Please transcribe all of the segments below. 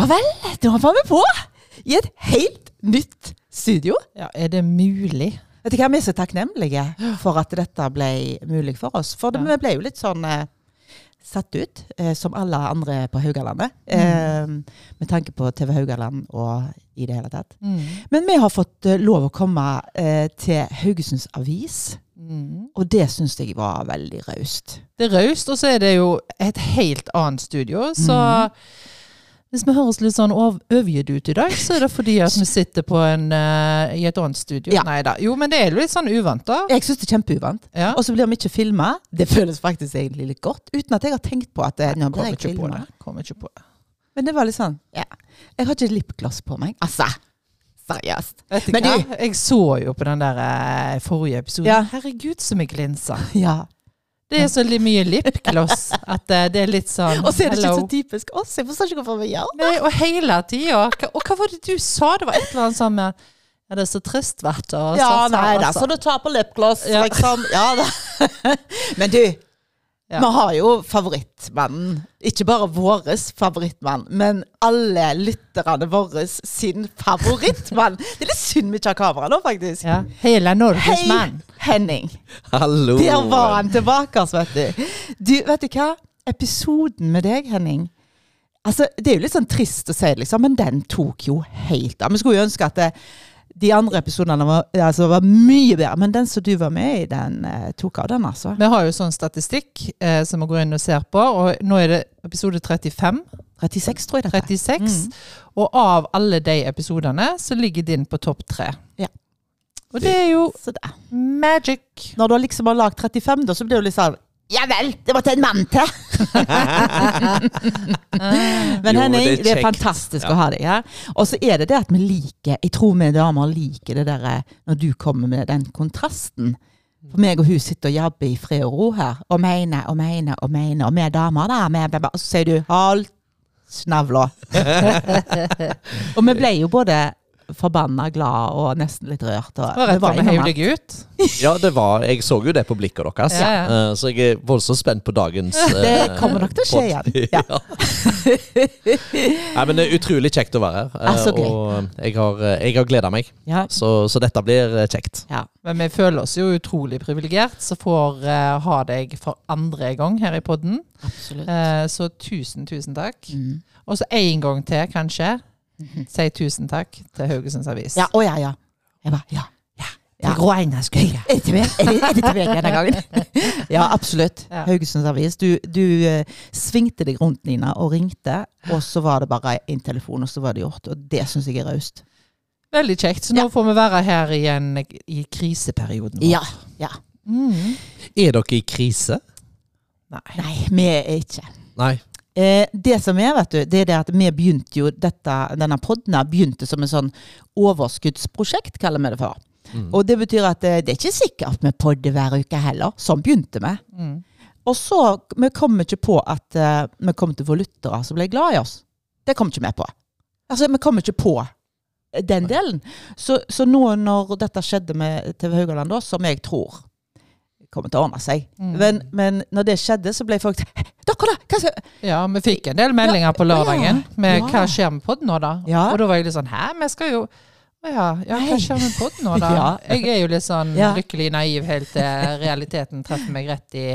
Ja vel, da var vi på! I et helt nytt studio. Ja, Er det mulig? Vet du hva, Vi er så takknemlige for at dette ble mulig for oss. For det, Ja. vi ble jo litt sånn eh, satt ut, eh, som alle andre på Haugalandet. Eh, med tanke på TV Haugaland og i det hele tatt. Mm. Men vi har fått eh, lov å komme eh, til Haugesunds Avis, Mm. og det syns jeg var veldig raust. Det er raust, og så er det jo et helt annet studio. Så Mhm. Hvis vi høres litt sånn ov- overgitt ut i dag, så er det fordi at vi sitter på en, uh, i et annet studio. Ja. Nei da. Jo, men det er litt sånn uvant, da. Jeg syns det er kjempeuvant. Ja. Og så blir vi ikke filma. Det føles faktisk egentlig litt godt, uten at jeg har tenkt på at det, nå blir Kommer ikke på det. Kommer ikke på det. Men det var litt sånn ja. Jeg har ikke lipgloss på meg. Altså, seriøst. Men du- Jeg så jo på den der eh, forrige episoden. Ja. Herregud, som jeg glinser. Ja. Det er så mye lipgloss at eh, det er litt sånn Og så er det ikke så typisk oss. Jeg forstår ikke hvorfor vi gjør det. Nei, og hele tida. Og hva var det du sa? Det var et eller annet sånn med Ja, det er så trist, vet du. Ja, nei da, altså. så du tar på lipgloss, Ja. liksom. Ja da. Men du, Ja. vi har jo favorittmannen. Ikke bare våres favorittmann, men alle lytterne våre sin favorittmann. Det er litt synd vi ikke har kamera nå, faktisk. Ja. Hele Norges Hei, mann. Henning. Hallo! Der var han tilbake, altså, vet du. du. Vet du hva? Episoden med deg, Henning. Altså, Det er jo litt sånn trist å si liksom, men den tok jo helt av. Vi skulle jo ønske at det, de andre episodene var, altså, var mye bedre, men den som du var med i, den eh, tok av, den, altså. Vi har jo sånn statistikk eh, som vi går inn og ser på, og nå er det episode 35. 36, tror jeg dette. 36. Mm. Og av alle de episodene så ligger din på topp tre. Ja. Og det er jo Så det. magic. Når du liksom har lagd 35, da, så blir det jo litt sånn Ja vel, det måtte en mann til! Men Jo, Henning, det det er er, fantastisk Ja. å ha deg her. Og så er det det at vi liker Jeg tror vi damer liker det der eh, når du kommer med den kontrasten. For meg og hun sitter og jobber i fred og ro her, og mener og mener og mener. Og vi er damer, da. Er, og så sier du 'hold snavla'. og vi ble jo både forbanna glad og nesten litt rørt. Og, Det var rett fram alt. deg ut. Ja, det var, jeg så jo det på blikket deres, Ja, ja. Eh, så jeg er voldsomt spent på dagens Det eh, kommer nok til å skje igjen. Ja. Nei, men det er utrolig kjekt å være her, Ah, og jeg har, jeg har gleda meg. Ja. Så, så dette blir kjekt. ja. Men vi føler oss jo utrolig privilegert som får ha deg for andre gang her i podden. Eh, så tusen, tusen takk. Mm. Og så en gang til, kanskje. Si tusen takk til Haugesunds Avis. Ja, å ja, ja. Jeg bare, ja. ja. Er det til meg? Er det, til meg denne gangen? ja, absolutt. Ja. Haugesunds Avis. Du, du uh, svingte deg rundt, Nina, og ringte. Og så var det bare en telefon, og så var det gjort. Og det syns jeg er raust. Veldig kjekt. Så nå Ja. får vi være her igjen i kriseperioden. vår. Ja. ja. Mm. Er dere i krise? Nei. Nei, vi er ikke. Nei. Eh, det som er, vet du, det er det at vi begynte jo dette, denne podden begynte som en sånn overskuddsprosjekt, kaller vi det for. Mm. Og det betyr at det, det er ikke sikkert vi podder hver uke heller. Sånn begynte vi. Mm. Og så vi kom ikke på at uh, vi kom til å få lyttere som ble glad i oss. Det kom ikke vi på. Altså, vi kom ikke på den delen. Så, så nå når dette skjedde med TV Haugaland, da, som jeg tror kommer til å ordne seg Mm. men, men når det skjedde, så ble folk Dere, da! Ja, vi fikk en del meldinger på lørdagen med ja. hva skjer med podden nå, da? Ja. Og da var jeg litt sånn Hæ, vi skal jo ja, ja, hva skjer med podden nå, da? Ja. Jeg er jo litt sånn Ja. lykkelig naiv helt til realiteten treffer meg rett i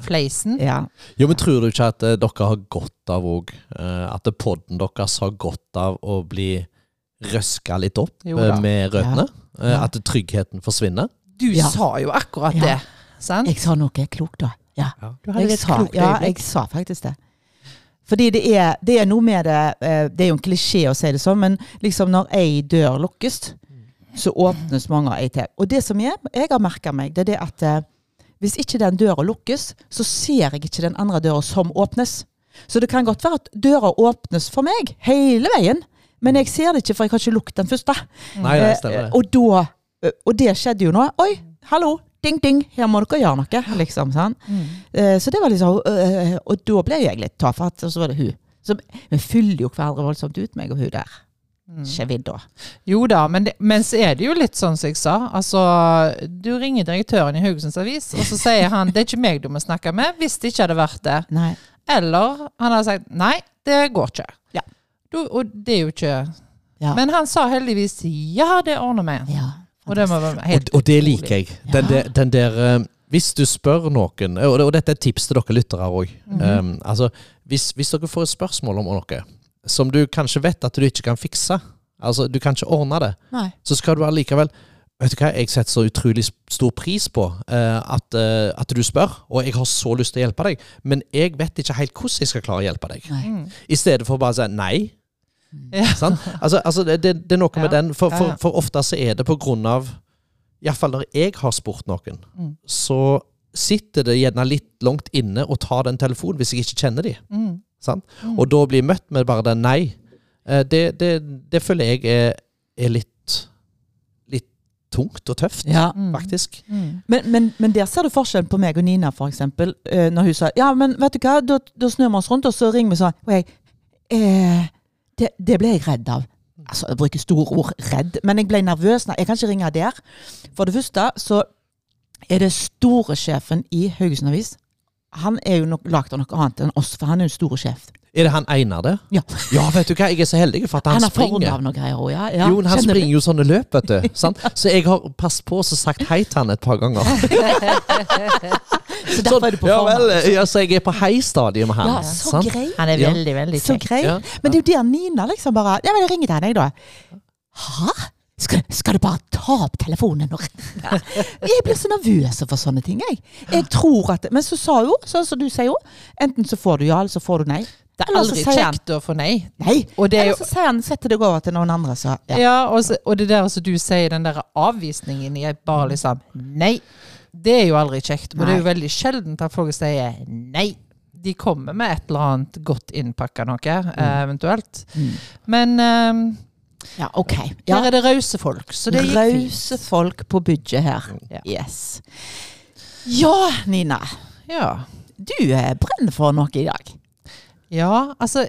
fleisen. Ja. Jo, men tror du ikke at uh, dere har godt av òg At podden deres har godt av å bli røska litt opp eh, med røttene? Ja. Ja. At tryggheten forsvinner? Du Ja. sa jo akkurat Ja. det, sant? Jeg sa noe klokt, da. Ja. Du hadde Jeg sa, klokt ja, jeg sa faktisk det. Fordi det er, det er noe med det eh, Det er jo en klisjé å si det sånn, men liksom når ei dør lukkes, så åpnes mange av ei til. Og det som jeg, jeg har merka meg, det er det at eh, hvis ikke den døra lukkes, så ser jeg ikke den andre døra som åpnes. Så det kan godt være at døra åpnes for meg hele veien, men jeg ser det ikke, for jeg har ikke lukket den første. Nei, det Eh, stemmer det. Og, da, eh, og det skjedde jo nå. Oi, hallo, ding, ding, her må dere gjøre noe. liksom, sant? Mm. uh, Så det var liksom uh, Og da ble jeg litt tafatt, og så var det hun. Så vi fyller jo hverandre voldsomt ut, meg og hun der. Mm. da. Jo da, men, det, men så er det jo litt sånn som jeg sa. Altså, du ringer direktøren i Haugesunds Avis, og så sier han det er ikke meg du må snakke med hvis det ikke hadde vært det. Nei. Eller han hadde sagt nei, det går ikke. Ja. Du, Og det er jo ikke Ja. Men han sa heldigvis ja, det ordner vi. ja. Og det må være Og, helt og det liker jeg. Den der, den der eh, Hvis du spør noen, og, og dette er et tips til dere lyttere òg Mhm. altså, hvis, hvis dere får et spørsmål om noe som du kanskje vet at du ikke kan fikse, altså du kan ikke ordne det, Nei. så skal du allikevel Vet du hva, Jeg setter så utrolig stor pris på uh, at, uh, at du spør, og jeg har så lyst til å hjelpe deg, men jeg vet ikke helt hvordan jeg skal klare å hjelpe deg. Nei. Mm. I stedet for bare å si nei. Ja. Sånn? Altså, altså det, det, det er noe med den, for, for, for ofte så er det på grunn av Iallfall når jeg har spurt noen, Mm. så sitter det gjerne litt langt inne å ta den telefonen hvis jeg ikke kjenner de. Mm. Sånn? Mm. Og da bli møtt med bare den nei, eh, det, det, det føler jeg er, er litt, litt tungt og tøft, Ja. Mm. faktisk. Mm. Men, men, men der ser du forskjellen på meg og Nina, eksempel. eh, Når hun sa ja, men vet du hva, da, da snur vi oss rundt, og så ringer vi sånn. Og jeg eh, det, det ble jeg redd av. Altså, Jeg bruker store ord, redd, men jeg ble nervøs. Jeg kan ikke ringe der. For det første så er det store sjefen i Haugesund Avis. Han er jo nok lagd av noe annet enn oss, for han er jo store sjef. Er det han Einar, det? Ja. Ja, vet du hva, jeg er så heldig for at han, Han springer. av noe greier også, ja. ja. jo, han Kjenner du? springer jo sånne løp, vet du. sant? Så jeg har passet på og sagt hei til han et par ganger. Så derfor er du på ja, vel, ja, så jeg er på hei-stadiet med han. Ja, så sant? grei. Han er Ja. veldig, veldig Så grei. Ja. Men det er jo der Nina liksom bare Ja, men jeg ringer til henne, jeg, da. Hæ? Skal, skal du bare ta opp telefonen og ringe? Jeg blir så nervøs for sånne ting, jeg. Jeg tror at Men så sa hun, sånn som du sier jo, enten så får du ja, eller så får du nei. Det er aldri kjekt å få nei. Nei. Og det er Eller så sier han setter deg over til noen andre, så ja. Ja, og, så, og det der som du sier, den der avvisningen i et bare liksom Nei. Det er jo aldri kjekt. Og det er jo veldig sjeldent at folk sier nei. De kommer med et eller annet godt innpakka noe, mm. eventuelt. Mm. Men um, Ja, OK. her er det rause folk, så det Rause folk på budget her. Ja. Yes. Ja, Nina. Ja. Du eh, brenner for noe i dag. ja, altså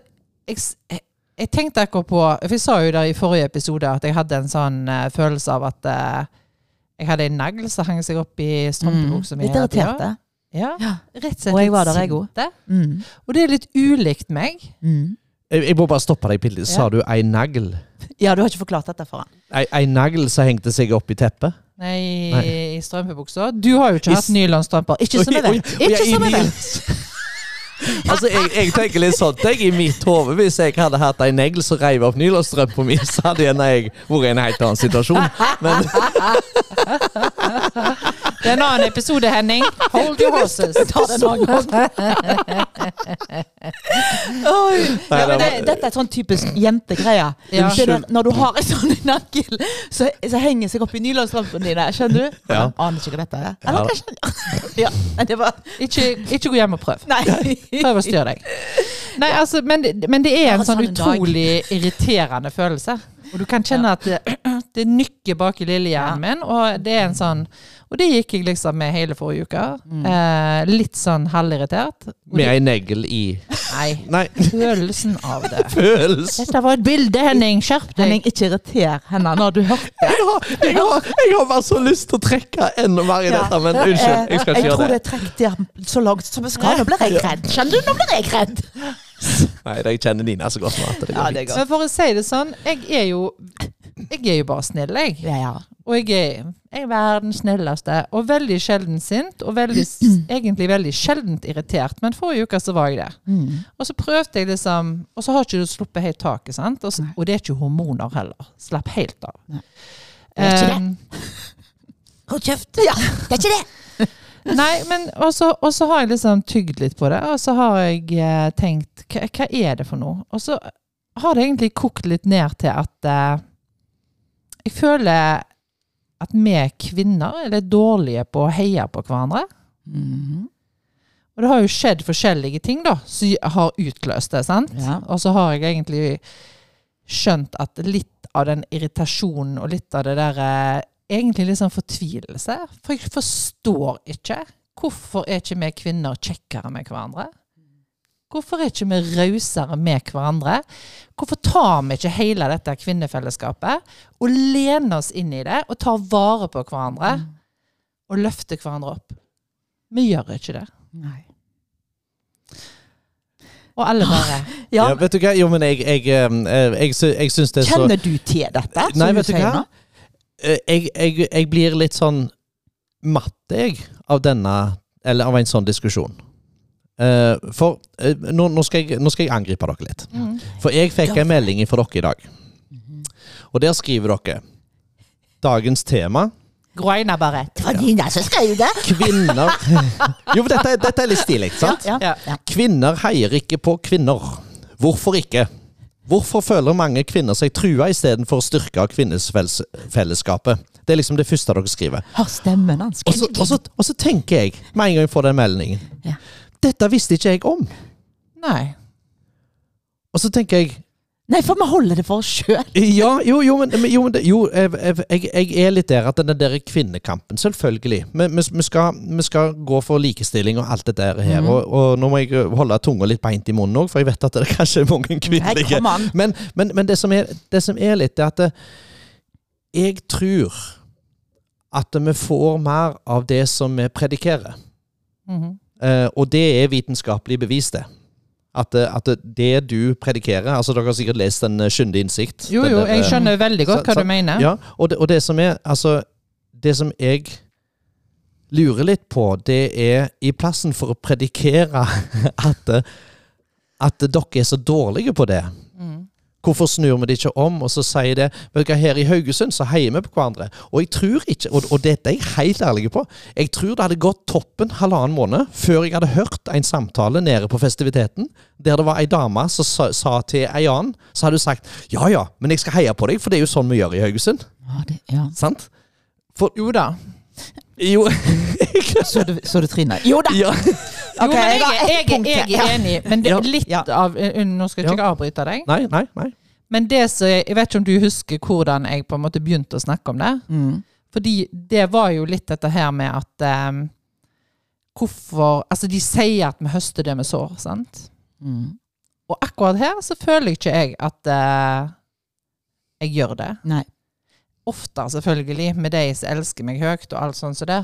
jeg, jeg, jeg tenkte akkurat på For jeg sa jo der i forrige episode at jeg hadde en sånn uh, følelse av at eh, jeg hadde en negl som hang seg opp i strømpebuksa mi. Litt hele tida. irriterte. Ja, Ja. rett og slett Og jeg var der, jeg òg. Mm. Og det er litt ulikt meg. Mm. Jeg, jeg må bare stoppe deg litt. Sa Ja. du ei negl? Ja, du har ikke forklart dette for han. Ei, ei negl som hengte seg opp i teppet? Nei, Nei. i strømpebuksa. Du har jo ikke I hatt nylonstrømper. Ikke som jeg vet. Ikke i som jeg vet. Altså, jeg, jeg tenker litt sånn jeg i mitt hode. Hvis jeg hadde hatt ei negl som reiv opp nylonstrømpa mi, så hadde jeg vært i en helt annen situasjon. Men Det er en annen episode, Henning. Hold your horses. Ta den en. Ja, det dette er sånn typisk jentegreie. Ja. Når du har en sånn nakkel så, så henger seg opp i nylonstrømpene dine. Skjønner du? Ja. Aner ikke hva dette er. Ja. Eller kanskje Ja, det var Ikke, ikke gå hjem og prøv. Nei. Prøv å styre deg. Nei, altså, men, men det er en sånn sånn utrolig irriterende følelse. Og du kan kjenne at det, det nykker bak i lillehjernen min, og det er en sånn Og det gikk jeg liksom med hele forrige uke. Mm. Eh, litt sånn halvirritert. Og med det- ei negl i Nei, Nei, følelsen av det. Følelsen. Dette var et bilde, Henning. Skjerp deg. Henning, ikke irriter henne når du hørte jeg har, jeg, har, jeg har bare så lyst til å trekke enda mer i dette, men unnskyld. Jeg skal ikke Jeg tror gjøre det det. er trukket så langt som jeg skal. Nå blir jeg redd. Skjønner du? Nå blir jeg redd. Nei, jeg kjenner Nina så godt nå at det Ja, det går. Men for å si det sånn, jeg er jo Jeg er jo bare snill, jeg. Ja, ja. Og jeg er, jeg er verdens snilleste. Og veldig sjelden sint. Og veldig, egentlig veldig sjeldent irritert. Men forrige uke så var jeg det. Mm. Og så prøvde jeg liksom Og så har ikke du sluppet helt taket, sant? Og, så, og det er ikke hormoner heller. Slapp helt av. Nei. Det er ikke det. Hold kjeft. Ja, det er ikke det. Nei, men og så, har jeg liksom tygd litt på det, og så har jeg eh, tenkt hva, hva er det for noe? Og så har det egentlig kokt litt ned til at eh, jeg føler at vi kvinner er litt dårlige på å heie på hverandre. Mhm. Og det har jo skjedd forskjellige ting da, som har utløst det. sant? Ja. Og så har jeg egentlig skjønt at litt av den irritasjonen og litt av det der eh, Egentlig litt sånn fortvilelse. For jeg forstår ikke. Hvorfor er ikke vi kvinner kjekkere med hverandre? Hvorfor er ikke vi rausere med hverandre? Hvorfor tar vi ikke hele dette kvinnefellesskapet og lener oss inn i det og tar vare på hverandre og løfter hverandre opp? Vi gjør ikke det. Nei. Og alle bare Ja, Ja, vet du hva? Jo, men jeg, jeg, eh, jeg, jeg syns det er så Kjenner du til dette? Nei, vet du sier hva? nå? Eh, jeg, jeg, jeg blir litt sånn matte, jeg, av denne Eller av en sånn diskusjon. Uh, for uh, nå, nå, skal jeg, nå skal jeg angripe dere litt. mm. For jeg fikk en melding fra dere i dag. Og der skriver dere Dagens tema Groina bare. Det var Nina som skrev det. Kvinner Jo, dette, dette er litt stilig, sant? Ja, Ja. ja. Kvinner heier ikke på kvinner. Hvorfor ikke? Hvorfor føler mange kvinner seg trua istedenfor å styrke kvinnefellesskapet? Det er liksom det første dere skriver. Hør stemmen hans. Og, og så tenker jeg, med en gang jeg får den meldingen Ja. Dette visste ikke jeg om. Nei. Og så tenker jeg Nei, for vi holder det for oss sjøl. Ja, jo, jo, men, jo, men jo jeg, jeg, jeg er litt der at den der kvinnekampen Selvfølgelig. Vi, vi, vi, skal, vi skal gå for likestilling og alt det der her. Mm. Og, og nå må jeg holde tunga litt beint i munnen òg, for jeg vet at det kanskje er mange kvinnelige Nei. Men, men, men det, som er, det som er litt, er at eh, jeg tror at vi får mer av det som vi predikerer. Mm. Uh, og det er vitenskapelig bevis, det. At, eh, at det du predikerer altså Dere har sikkert lest Den eh, skyndige innsikt. Jo, jo, jeg eh, skjønner veldig godt hva så- du mener. Ja, og det, og det som er Altså, det som jeg lurer litt på, det er i plassen for å predikere at, at dere er så dårlige på det. Hvorfor snur vi det ikke om og så sier det vet du hva, Her i Haugesund så heier vi på hverandre. Og jeg tror ikke, og, og dette er jeg helt ærlig på, jeg tror det hadde gått toppen halvannen måned før jeg hadde hørt en samtale nede på festiviteten der det var ei dame som sa, sa til ei annen, så hadde hun sagt ja ja, men jeg skal heie på deg, for det er jo sånn vi gjør i Haugesund. Ja, det, ja. Sant? For, Jo da. Jo. Så du, så du Trine? Jo da! ja. Jo, men jeg, jeg, jeg, jeg er enig, men det er litt av Nå skal ikke Ja. jeg avbryte deg, Nei, nei, nei. men det som jeg, jeg vet ikke om du husker hvordan jeg på en måte begynte å snakke om det. Mm. Fordi det var jo litt dette her med at um, Hvorfor Altså, de sier at vi høster det vi sår, sant? Mm. Og akkurat her så føler ikke jeg at uh, jeg gjør det. Nei. Ofte, selvfølgelig, med de som elsker meg høyt og alt sånt som det.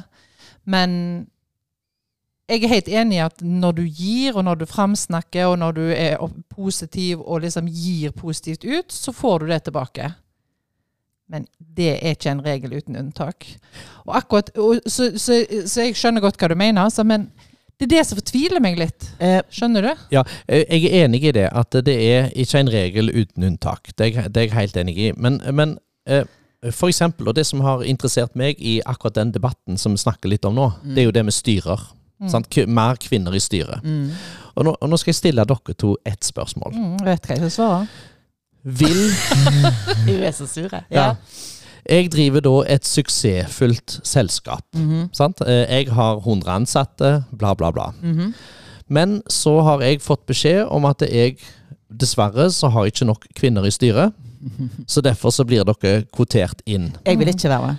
Men jeg er helt enig i at når du gir, og når du framsnakker, og når du er positiv og liksom gir positivt ut, så får du det tilbake. Men det er ikke en regel uten unntak. Og akkurat, og, så, så, så jeg skjønner godt hva du mener, altså, men det er det som fortviler meg litt. Eh, Skjønner du? Ja, eh, jeg er enig i det, at det er ikke en regel uten unntak. Det er, det er jeg helt enig i. Men, men eh, for eksempel, og det som har interessert meg i akkurat den debatten som vi snakker litt om nå, det er jo det med styrer. Mm. Mer kvinner i styret. mm. Og nå, og nå skal jeg stille dere to ett spørsmål. Mm, vet hva jeg skal svare. Vil Hun er så sur, Ja. Jeg driver da et suksessfullt selskap. -hmm. Sant? Jeg har 100 ansatte, bla, bla, bla. -hmm. Men så har jeg fått beskjed om at jeg dessverre så har jeg ikke nok kvinner i styret. Så derfor så blir dere kvotert inn. Jeg vil ikke være med.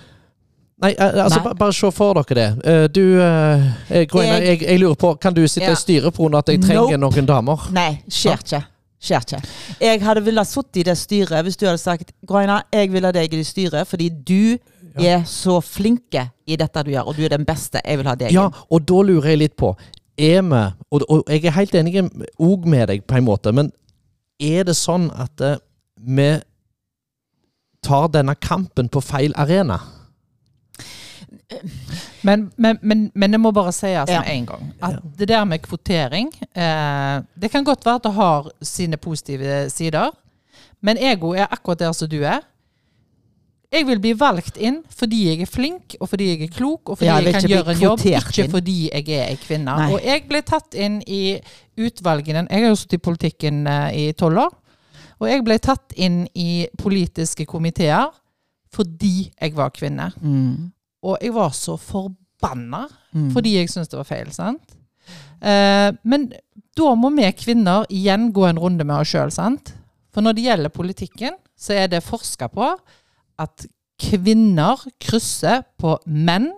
Nei, eh, altså Nei. ba- bare se for dere det. Eh, Du, eh, eh, Jeg- jeg, jeg lurer på, kan du sitte Ja. i styret på at jeg trenger noen damer? Nei, skjer ikke. Skjer ikke. Jeg hadde villet sittet i det styret hvis du hadde sagt Groina, jeg vil ha deg i det styret fordi du er så flinke i dette du gjør, og du er den beste. Jeg vil ha deg Ja, og da lurer jeg litt på Er vi, og, og jeg er helt enig òg med deg på en måte, men er det sånn at vi tar denne kampen på feil arena? Men, men, men, men det må bare sies Ja. med en gang at det der med kvotering eh, Det kan godt være at det har sine positive sider, men ego er akkurat der som du er. Jeg vil bli valgt inn fordi jeg er flink, og fordi jeg er klok, og fordi Ja, jeg jeg kan gjøre en jobb, ikke inn. fordi jeg er ei kvinne. Nei. Og jeg ble tatt inn i utvalgene Jeg har jo sittet i politikken eh, i tolv år. Og jeg ble tatt inn i politiske komiteer fordi jeg var kvinne. Mm. Og jeg var så forbanna Mm. fordi jeg syntes det var feil. sant? Eh, men da må vi kvinner igjen gå en runde med oss sjøl. For når det gjelder politikken, så er det forska på at kvinner krysser på menn,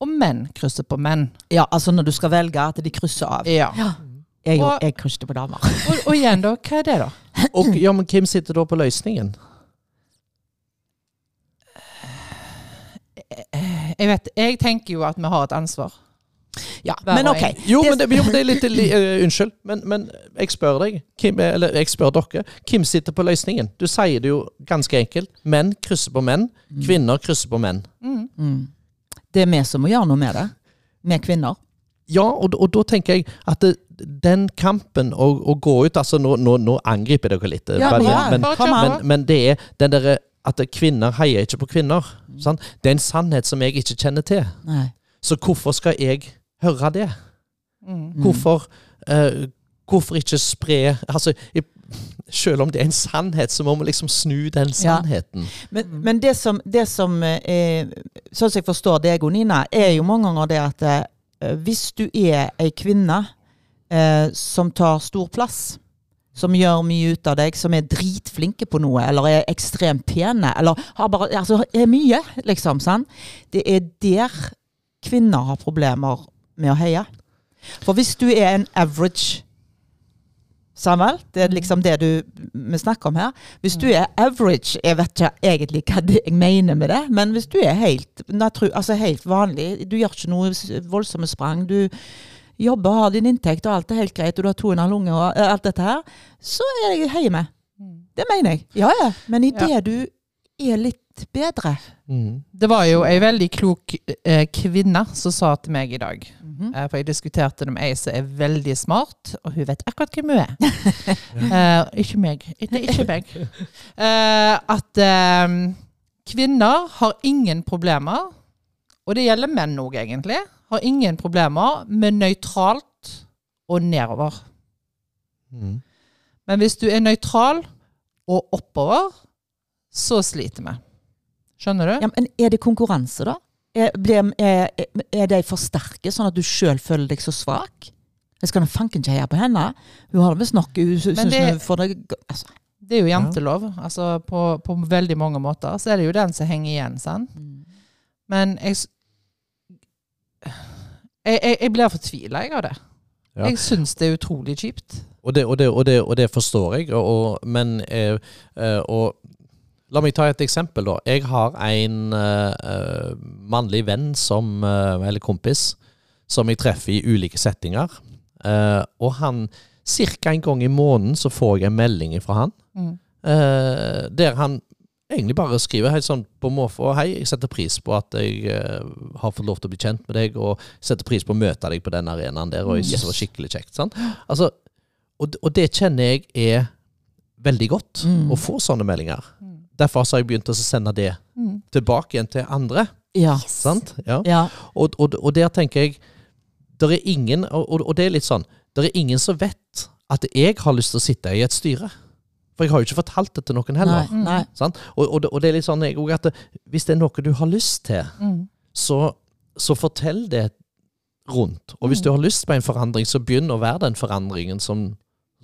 og menn krysser på menn. Ja, altså når du skal velge at de krysser av. Ja. Jeg, Og- jeg krysset på damer. Og, og igjen, da. Hva er det, da? Og, ja, men hvem sitter da på løsningen? Jeg vet, jeg tenker jo at vi har et ansvar. Ja, Hver men ok. Jo, men det, jo, det er litt li- eh, Unnskyld, men, men jeg spør deg, Kim, eller jeg spør dere, hvem sitter på løsningen? Du sier det jo ganske enkelt. Menn krysser på menn, kvinner krysser på menn. Mm. Det er vi som må gjøre noe med det. Med kvinner. Ja, og, og da tenker jeg at det, den kampen å, å gå ut altså Nå, nå, nå angriper dere litt, eh, Ja, men, ja, men, men, men det er den derre at kvinner heier ikke på kvinner. Sant? Det er en sannhet som jeg ikke kjenner til. Nei. Så hvorfor skal jeg høre det? Mm. Hvorfor, uh, hvorfor ikke spre altså, i, Selv om det er en sannhet, så må vi liksom snu den sannheten. Men, men det som, det som eh, er, Sånn som jeg forstår deg og Nina, er jo mange ganger det at uh, hvis du er ei kvinne uh, som tar stor plass, som gjør mye ut av deg, som er dritflinke på noe, eller er ekstremt pene, eller har bare, altså, er mye, liksom. Sant? Det er der kvinner har problemer med å heie. For hvis du er en average Samuel, det er liksom det du, vi snakker om her. Hvis du er average, jeg vet ikke egentlig hva jeg mener med det, men hvis du er helt, altså helt vanlig, du gjør ikke noe voldsomme sprang, du jobber, har din inntekt og alt er helt greit, og du har to og en halv unge og eh, alt dette her, så er jeg heier med. Det mener jeg. Ja, ja. Men idet Ja. du er litt bedre Mm. Det var jo ei veldig klok eh, kvinne som sa til meg i dag Mhm. eh, For jeg diskuterte det med ei som er veldig smart, og hun vet akkurat hvem hun er. eh, ikke meg. Ikke, ikke meg. Eh, at eh, kvinner har ingen problemer, og det gjelder menn òg, egentlig, har ingen problemer med nøytralt og nedover. Mm. Men hvis du er nøytral og oppover, så sliter vi. Skjønner du? Ja, men er det konkurranse, da? Er, blir, er, er de for sterke, sånn at du sjøl føler deg så svak? Jeg skal fanken ikke heie på henne. Hun har det visst nok. Hun syns det- hun får det altså. Det er jo jantelov. Altså på, på veldig mange måter så er det jo den som henger igjen. sant? Men jeg Jeg, jeg, jeg blir fortvila av det. Ja. Jeg syns det er utrolig kjipt. Og, det, og, det, og, det, og det forstår jeg, men eh, eh, La meg ta et eksempel, da. Jeg har en eh, eh, mannlig venn som, eh, eller kompis som jeg treffer i ulike settinger. Eh, og han Ca. en gang i måneden så får jeg en melding fra han Mm. eh, der han egentlig bare skrive helt sånn på måfå Hei, jeg setter pris på at jeg uh, har fått lov til å bli kjent med deg, og setter pris på å møte deg på den arenaen der, og jeg synes det var skikkelig kjekt. Sant? Altså, og, og det kjenner jeg er veldig godt, Mm. å få sånne meldinger. Mm. Derfor har jeg begynt å sende det Mm. tilbake igjen til andre. Ja. Sant? Ja. ja. Og, og, og der tenker jeg der er ingen og, og- og det er litt sånn Det er ingen som vet at jeg har lyst til å sitte i et styre. For jeg har jo ikke fortalt det til noen heller. Nei, nei. Sant? Og, og, det, og det er litt sånn jeg, at det, hvis det er noe du har lyst til, Mm. så, så fortell det rundt. Og hvis du har lyst på en forandring, så begynn å være den forandringen som,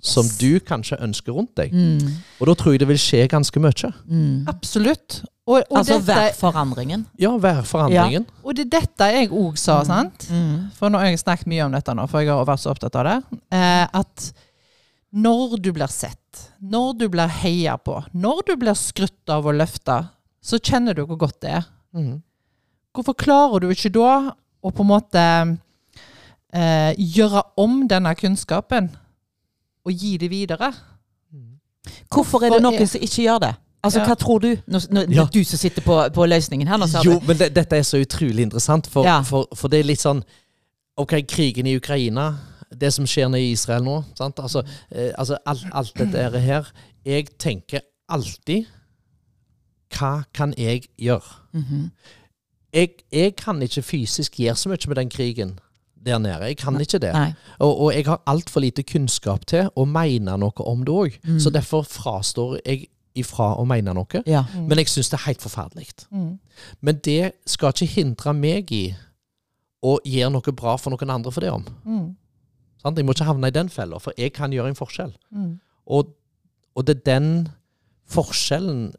som du kanskje ønsker rundt deg. Mm. Og da tror jeg det vil skje ganske mye. Mm. Absolutt. Og, og, Altså dette, vær forandringen. Ja, vær forandringen. og det er dette jeg òg sa, sant? Mm. For nå har jeg snakket mye om dette nå, for jeg har vært så opptatt av det. Eh, at når du blir sett, når du blir heia på, når du blir skrytt av og løfta, så kjenner du hvor godt det er. Mm. Hvorfor klarer du ikke da å på en måte eh, gjøre om denne kunnskapen og gi det videre? Hvorfor er det noen som ikke gjør det? Altså, Ja. Hva tror du? Nå, nå, Ja. Du som sitter på, på løsningen her nå, Jo, men det, dette er så utrolig interessant, for, Ja. for, for det er litt sånn Ok, krigen i Ukraina, det som skjer nede i Israel nå, sant? Altså, eh, altså alt, alt dette her Jeg tenker alltid Hva kan jeg gjøre? Mhm. Jeg, jeg kan ikke fysisk gjøre så mye med den krigen der nede. Jeg kan ikke det. Og, og jeg har altfor lite kunnskap til å mene noe om det òg. Mm. Så derfor frastår jeg ifra å mene noe. Ja. Men jeg syns det er helt forferdelig. Mm. Men det skal ikke hindre meg i å gjøre noe bra for noen andre for det om. Sant? Jeg må ikke havne i den fella, for jeg kan gjøre en forskjell. Mm. Og, og det er den forskjellen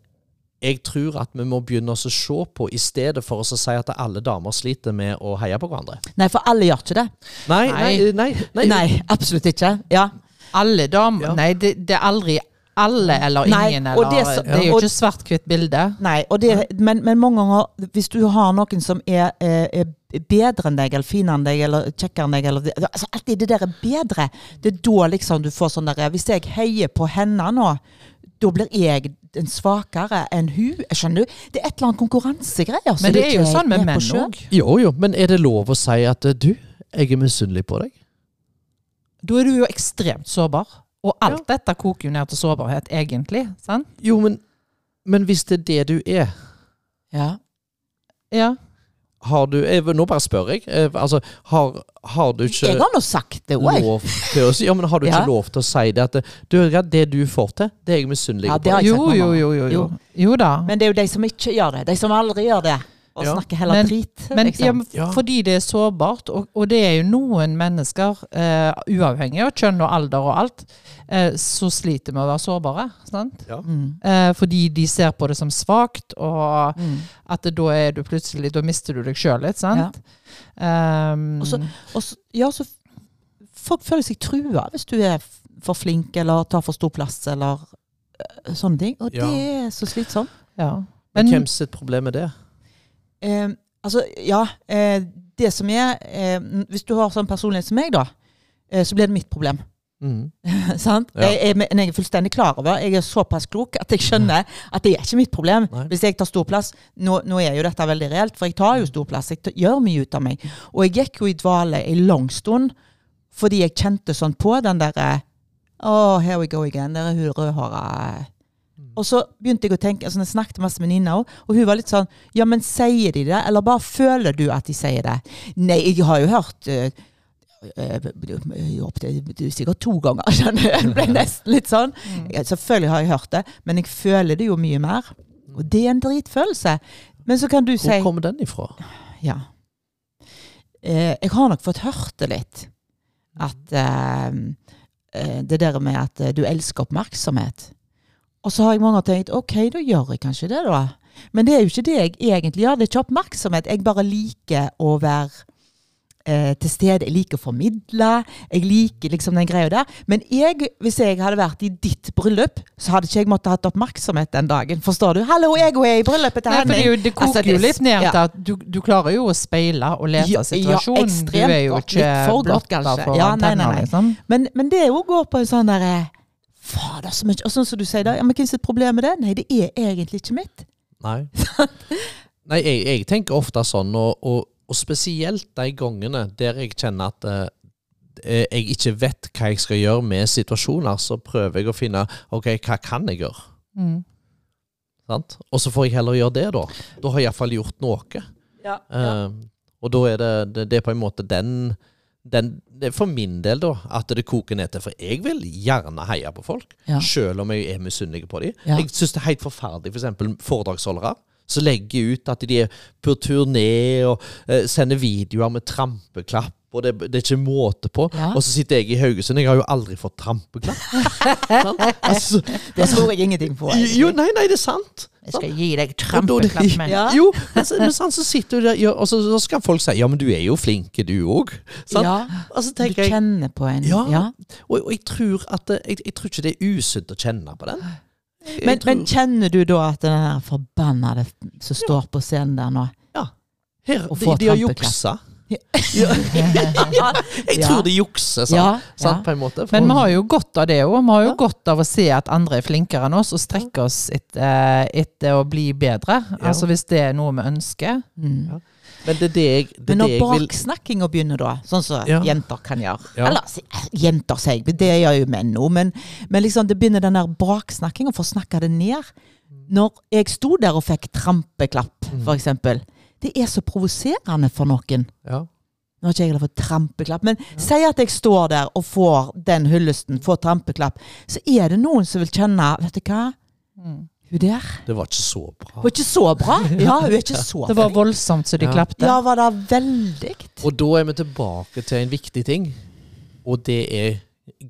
jeg tror at vi må begynne å se på, i stedet for å si at alle damer sliter med å heie på hverandre. Nei, for alle gjør ikke det. Nei, nei, nei. nei, Nei, absolutt ikke. Ja. Alle damer Ja. Nei, det, det er aldri alle eller Nei, ingen, eller det det, er jo og- ikke svart-hvitt bilde. Nei, og det, men, men mange ganger, hvis du har noen som er, eh, er bedre enn deg, eller finere enn deg, eller kjekkere enn deg, eller altså alltid det der er bedre, det er da liksom du får sånn der Hvis jeg heier på henne nå, da blir jeg en svakere enn hun. Skjønner du? Det er et eller annet konkurransegreier. Men det er jo sånn med menn òg. Jo, jo, men er det lov å si at eh, du, jeg er misunnelig på deg? Da er du jo ekstremt sårbar. Og alt dette koker jo ned til sårbarhet, egentlig. sant? Jo, men, men hvis det er det du er Ja. Ja. Har du jeg, Nå bare spør jeg. eh, Altså, har, har du ikke Jeg har nå sagt det òg. Ja, men har du ikke Ja. lov til å si det at eh, du, det du får til, det er jeg misunnelig Ja, på? det har jeg Jo, jo, jo, jo, jo. Jo. Jo da. Men det er jo de som ikke gjør det. De som aldri gjør det. Og Ja. snakker heller Men- drit. Men liksom. ja, men Ja. fordi det er sårbart, og, og det er jo noen mennesker, uh, uavhengig av kjønn og alder og alt, uh, så sliter med å være sårbare. Sant? Ja. mm. Uh, fordi de ser på det som svakt, og Mm. at det, da er du plutselig Da mister du deg sjøl litt, sant? Um, Og så- Og så, ja, så folk føler seg trua hvis du er for flink eller tar for stor plass eller sånne ting. Og Ja. det er så slitsomt. ja. Men Men, hvem sitt problem er det? Eh, altså, ja. Eh, det som er eh, Hvis du har sånn personlighet som meg, da, eh, så blir det mitt problem. Mm. Sant? Ja. Jeg, jeg, jeg er fullstendig klar over Jeg er såpass klok at jeg skjønner at det er ikke mitt problem. Nei. Hvis jeg tar stor plass nå, nå er jo dette veldig reelt, for jeg tar jo stor plass. Jeg gjør mye ut av meg. Og jeg gikk jo i dvale en lang stund fordi jeg kjente sånn på den derre Oh, here we go again. Der er hun rødhåra. Og så begynte jeg å tenke, altså jeg snakket med masse venninner også, og hun var litt sånn Ja, men sier de det, eller bare føler du at de sier det? Nei, jeg har jo hørt uh, eh, det er sikkert to ganger, skjønner du. Det ble nesten litt sånn. Ja, selvfølgelig har jeg hørt det, men jeg føler det jo mye mer. Og det er en dritfølelse. Men så kan du si Hvor kommer den ifra? Ja. Eh, jeg har nok fått hørt det litt. At eh, eh, Det der med at eh, du elsker oppmerksomhet. Og så har jeg mange ganger tenkt ok, da gjør jeg kanskje det, da. Men det er jo ikke det jeg egentlig gjør. Det er ikke oppmerksomhet. Jeg bare liker å være eh, til stede. Jeg liker å formidle. Jeg liker liksom den greia der. Men jeg, hvis jeg hadde vært i ditt bryllup, så hadde ikke jeg måttet hatt oppmerksomhet den dagen. Forstår du? 'Hallo, jeg er i bryllupet til Nei, for det, er jo, koker Altså, jo litt ned ja. til at du, du klarer jo å speile og lese Ja, ja, ekstremt du er jo ikke blotta for Ja, nei, nei, nei. liksom. Men, men det òg går på en sånn derre Fader, så mye Og sånn som du sier da, ja, men hvem sitt problem er det? Nei, det er egentlig ikke mitt. Nei. Nei, jeg, jeg tenker ofte sånn, og, og, og spesielt de gangene der jeg kjenner at eh, eh, jeg ikke vet hva jeg skal gjøre med situasjoner, så prøver jeg å finne ok, hva kan jeg gjøre? Mm. Sant? Og så får jeg heller gjøre det, da. Da har jeg iallfall gjort noe. Ja, Eh, og da er det, det, det er på en måte den, den det er For min del, da, at det koker ned til. For jeg vil gjerne heie på folk, Ja. selv om jeg er misunnelig på dem. Ja. Jeg syns det er helt forferdelig, f.eks. For foredragsholdere. Som legger ut at de er på turné og eh, sender videoer med trampeklapp. Og det, det er ikke måte på. Ja. Og så sitter jeg i Haugesund. Jeg har jo aldri fått trampeklapp. Altså, Det tror jeg ingenting på. egentlig. jo, nei, nei, det er sant. Jeg skal gi deg trampeklapp med. Ja. Jo, men, så- men sant, så sitter du der, ja, og så, så skal folk si ja, men du er jo flink, du òg. Ja, Altså, du kjenner på en Ja. ja. og, og jeg tror at jeg, jeg tror ikke det er usunt å kjenne på den. Men, men kjenner du da at den der forbannede som står på scenen der nå her, å de, de har juksa. Ja. Jeg Ja. tror de jukser, sant? Ja, sant på en måte. For- Men vi har jo godt av det òg. Vi har jo Ja. godt av å se at andre er flinkere enn oss, og strekke oss etter, etter å bli bedre. Ja. Altså hvis det er noe vi ønsker. mm. Ja. Men det er det jeg, det Men når det jeg vil baksnakkinga begynner da, sånn som Ja. jenter kan gjøre Ja. Eller jenter, sier jeg, det gjør jo menn nå, men, men liksom det begynner den der baksnakkinga for å snakke det ned. Når jeg sto der og fikk trampeklapp, Mm. for eksempel. Det er så provoserende for noen. ja. Nå har ikke jeg fått trampeklapp, men si at jeg står der og får den hyllesten, får trampeklapp, så er det noen som vil kjenne Vet du hva? Mm. Hun der Det var ikke så bra. Hun er ikke så bra. Ja, hun er ikke så Det var flink. voldsomt så de Ja. klapte. Ja, var det veldig? Og da er vi tilbake til en viktig ting, og det er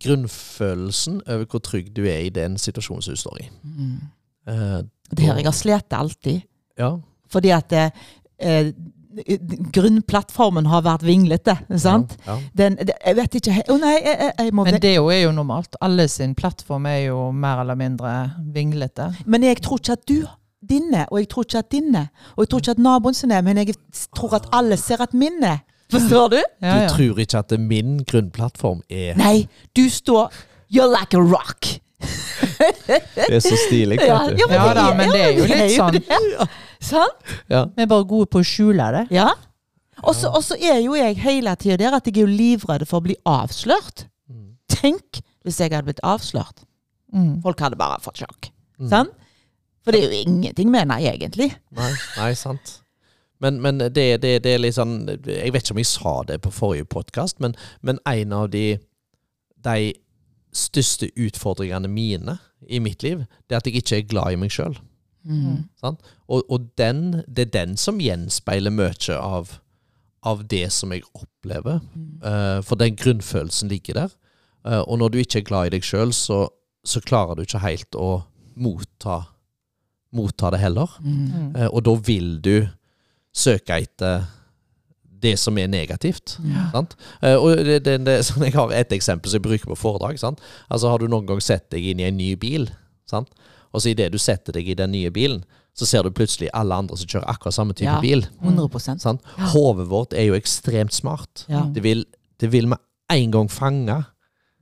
grunnfølelsen over hvor trygg du er i den situasjonen som du står i. Mm. Eh, Det her jeg har slitt alltid. ja. Fordi at eh, grunnplattformen har vært vinglete. sant? Ja. Den, det, jeg vet ikke Å nei, jeg, jeg, jeg må Men det jo er jo normalt. Alle sin plattform er jo mer eller mindre vinglete. Men jeg tror ikke at du dine, og jeg tror ikke at dine, og jeg tror ikke at naboen sin er, men jeg tror at alle ser at min er. Forstår du? Ja, Du tror ikke at min grunnplattform er Nei, du står You're like a rock. Det er så stilig. Ja, ja, men Ja da, men det er jo litt sånn. Sant? Ja. Vi er bare gode på å skjule det. Ja. Og så og så er jo jeg hele tida der at jeg er jo livredd for å bli avslørt. Mm. Tenk hvis jeg hadde blitt avslørt. Mm. Folk hadde bare fått sjokk. Mm. Sant? For det er jo ingenting med henne, egentlig. Nei, nei, sant. Men, men det, det, det er litt sånn Jeg vet ikke om jeg sa det på forrige podkast, men, men en av de, de største utfordringene mine i mitt liv, det er at jeg ikke er glad i meg sjøl. Mm. Og, og den, det er den som gjenspeiler mye av, av det som jeg opplever. Eh, for den grunnfølelsen ligger der. Uh, og når du ikke er glad i deg sjøl, så, så klarer du ikke helt å motta, motta det heller. Mm. Uh, og da vil du søke etter det som er negativt. Sant? Eh, og det, det, det, sånn, Jeg har et eksempel som jeg bruker på foredrag. Sant? Altså Har du noen gang sett deg inn i en ny bil, sant? Og så idet du setter deg i den nye bilen, så ser du plutselig alle andre som kjører akkurat samme type Ja. bil. 100 Sant? Hodet vårt er jo ekstremt smart. Ja. Det vil, det vil med en gang fange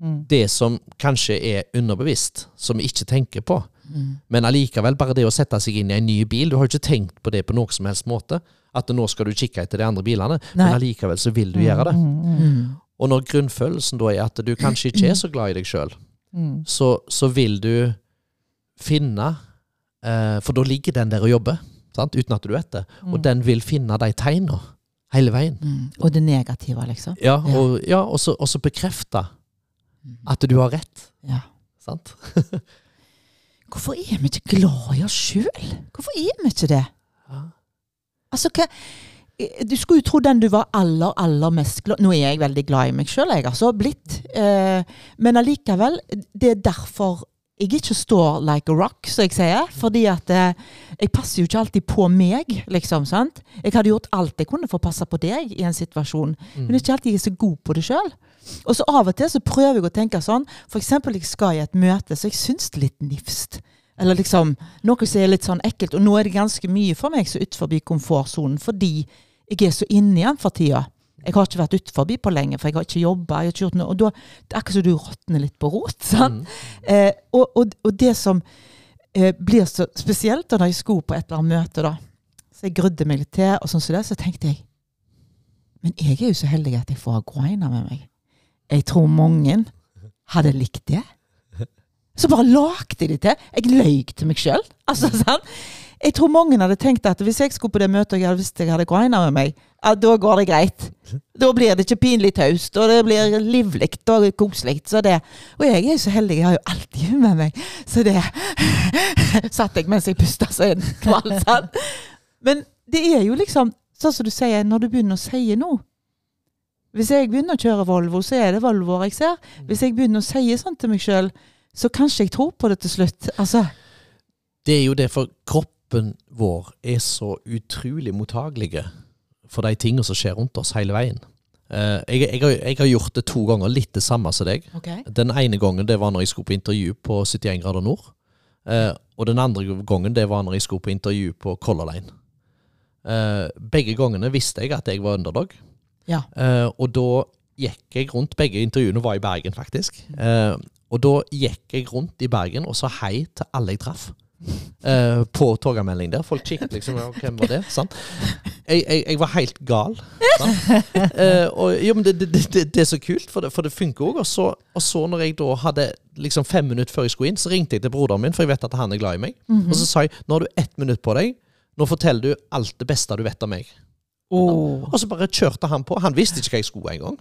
Mm. det som kanskje er underbevisst, som vi ikke tenker på. Mm. Men allikevel, bare det å sette seg inn i en ny bil Du har jo ikke tenkt på det på noen som helst måte. At nå skal du kikke etter de andre bilene, Nei. men allikevel så vil du gjøre det. Mm. Og når grunnfølelsen da er at du kanskje ikke er så glad i deg sjøl, Mm. så, så vil du finne eh, For da ligger den der og jobber, sant? uten at du vet det. Og den vil finne de tegna hele veien. Mm. Og det negative, liksom. Ja, og, ja, og, så, og så bekrefte at du har rett. Ja. Sant? Hvorfor er vi ikke glad i oss sjøl? Hvorfor er vi ikke det? Ja. Altså, hva Du skulle jo tro den du var aller, aller mest glad Nå er jeg veldig glad i meg sjøl, jeg, altså. Blitt. Eh, men allikevel, det er derfor jeg ikke står like a rock, som jeg sier. Fordi at eh, jeg passer jo ikke alltid på meg, liksom. sant? Jeg hadde gjort alt jeg kunne for å passe på deg i en situasjon, men ikke alltid jeg er så god på det sjøl. Og så av og til så prøver jeg å tenke sånn, for eksempel jeg skal i et møte, så jeg syns det er litt nifst. Eller liksom noe som er litt sånn ekkelt. Og nå er det ganske mye for meg som er utenfor komfortsonen, fordi jeg er så inne den for tida. Jeg har ikke vært utenfor på lenge, for jeg har ikke jobba. Og da, det er akkurat som du råtner litt på rot. sant? Eh, og, og, og det som eh, blir så spesielt da når jeg skulle på et eller annet møte, da, så jeg grudde meg litt til, og sånn som det, så tenkte jeg Men jeg er jo så heldig at jeg får ha Guaina med meg. Jeg tror mange hadde likt det. Så bare lagde de det til. Jeg løy til meg sjøl. Altså, sant? Jeg tror mange hadde tenkt at hvis jeg skulle på det møtet og jeg hadde visst jeg hadde Guaina med meg, at da går det greit. Da blir det ikke pinlig taust, og det blir livlig og koselig. Så det. Og jeg er jo så heldig, jeg har jo alltid hun med meg. Så det satt jeg mens jeg pusta så kveld. sant? Men det er jo liksom sånn som du sier, når du begynner å si noe Hvis jeg begynner å kjøre Volvo, så er det Volvoer jeg ser. Hvis jeg begynner å si sånn til meg sjøl, så kanskje jeg tror på det til slutt. Altså, Det er jo det, for kroppen vår er så utrolig mottagelige for de tingene som skjer rundt oss hele veien. Uh, jeg, jeg, har, jeg har gjort det to ganger, litt det samme som deg. Den ene gangen det var når jeg skulle på intervju på 71 grader nord. Uh, og den andre gangen det var når jeg skulle på intervju på Color Line. Uh, begge gangene visste jeg at jeg var underdog. Ja. Og da gikk jeg rundt Begge intervjuene var i Bergen, faktisk. Og da gikk jeg rundt i Bergen og sa hei til alle jeg traff. Eh, på Torgallmelding der. Folk kikket liksom Hvem var det? Sant? Jeg, jeg, jeg var helt gal. Eh, og, jo, men det, det, det, det er så kult, for det, for det funker òg. Og, så- og så når jeg da hadde liksom fem minutter før jeg skulle inn, så ringte jeg til broderen min, for jeg vet at han er glad i meg. Og så sa jeg nå har du ett minutt på deg. Nå forteller du alt det beste du vet om meg. Oh. Og så bare kjørte han på. Han visste ikke hva jeg skulle engang.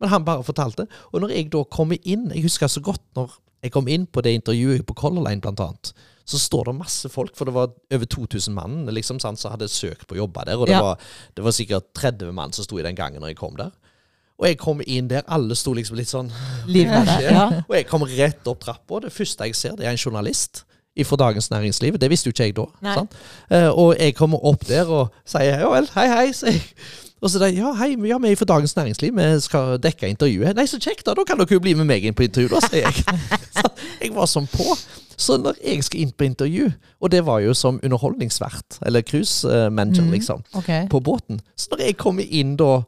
Men han bare fortalte. Og når jeg da kommer inn Jeg husker så godt når jeg kom inn på det intervjuet på Color Line, blant annet. Så står det masse folk, for det var over 2000 mann liksom, sant, som hadde søkt på å jobbe der. Og det, Ja. var, det var sikkert 30 mann som sto i den gangen når jeg kom der. Og jeg kom inn der, alle sto liksom litt sånn Livredd. Ja. Og jeg kom rett opp trappa, og det første jeg ser, det er en journalist fra Dagens Næringsliv. Det visste jo ikke jeg da. Eh, og jeg kommer opp der og sier ja vel, hei, hei. sier jeg. Og så de ja, hei, ja, vi er fra Dagens Næringsliv, vi skal dekke intervjuet. Nei, så kjekt, da. Da kan dere jo bli med meg inn på intervju, da, sier jeg. Så jeg var sånn på. Så når jeg skal inn på intervju, og det var jo som underholdningsvert, eller cruise eh, manager, Mhm. liksom, okay. på båten. Så når jeg kommer inn da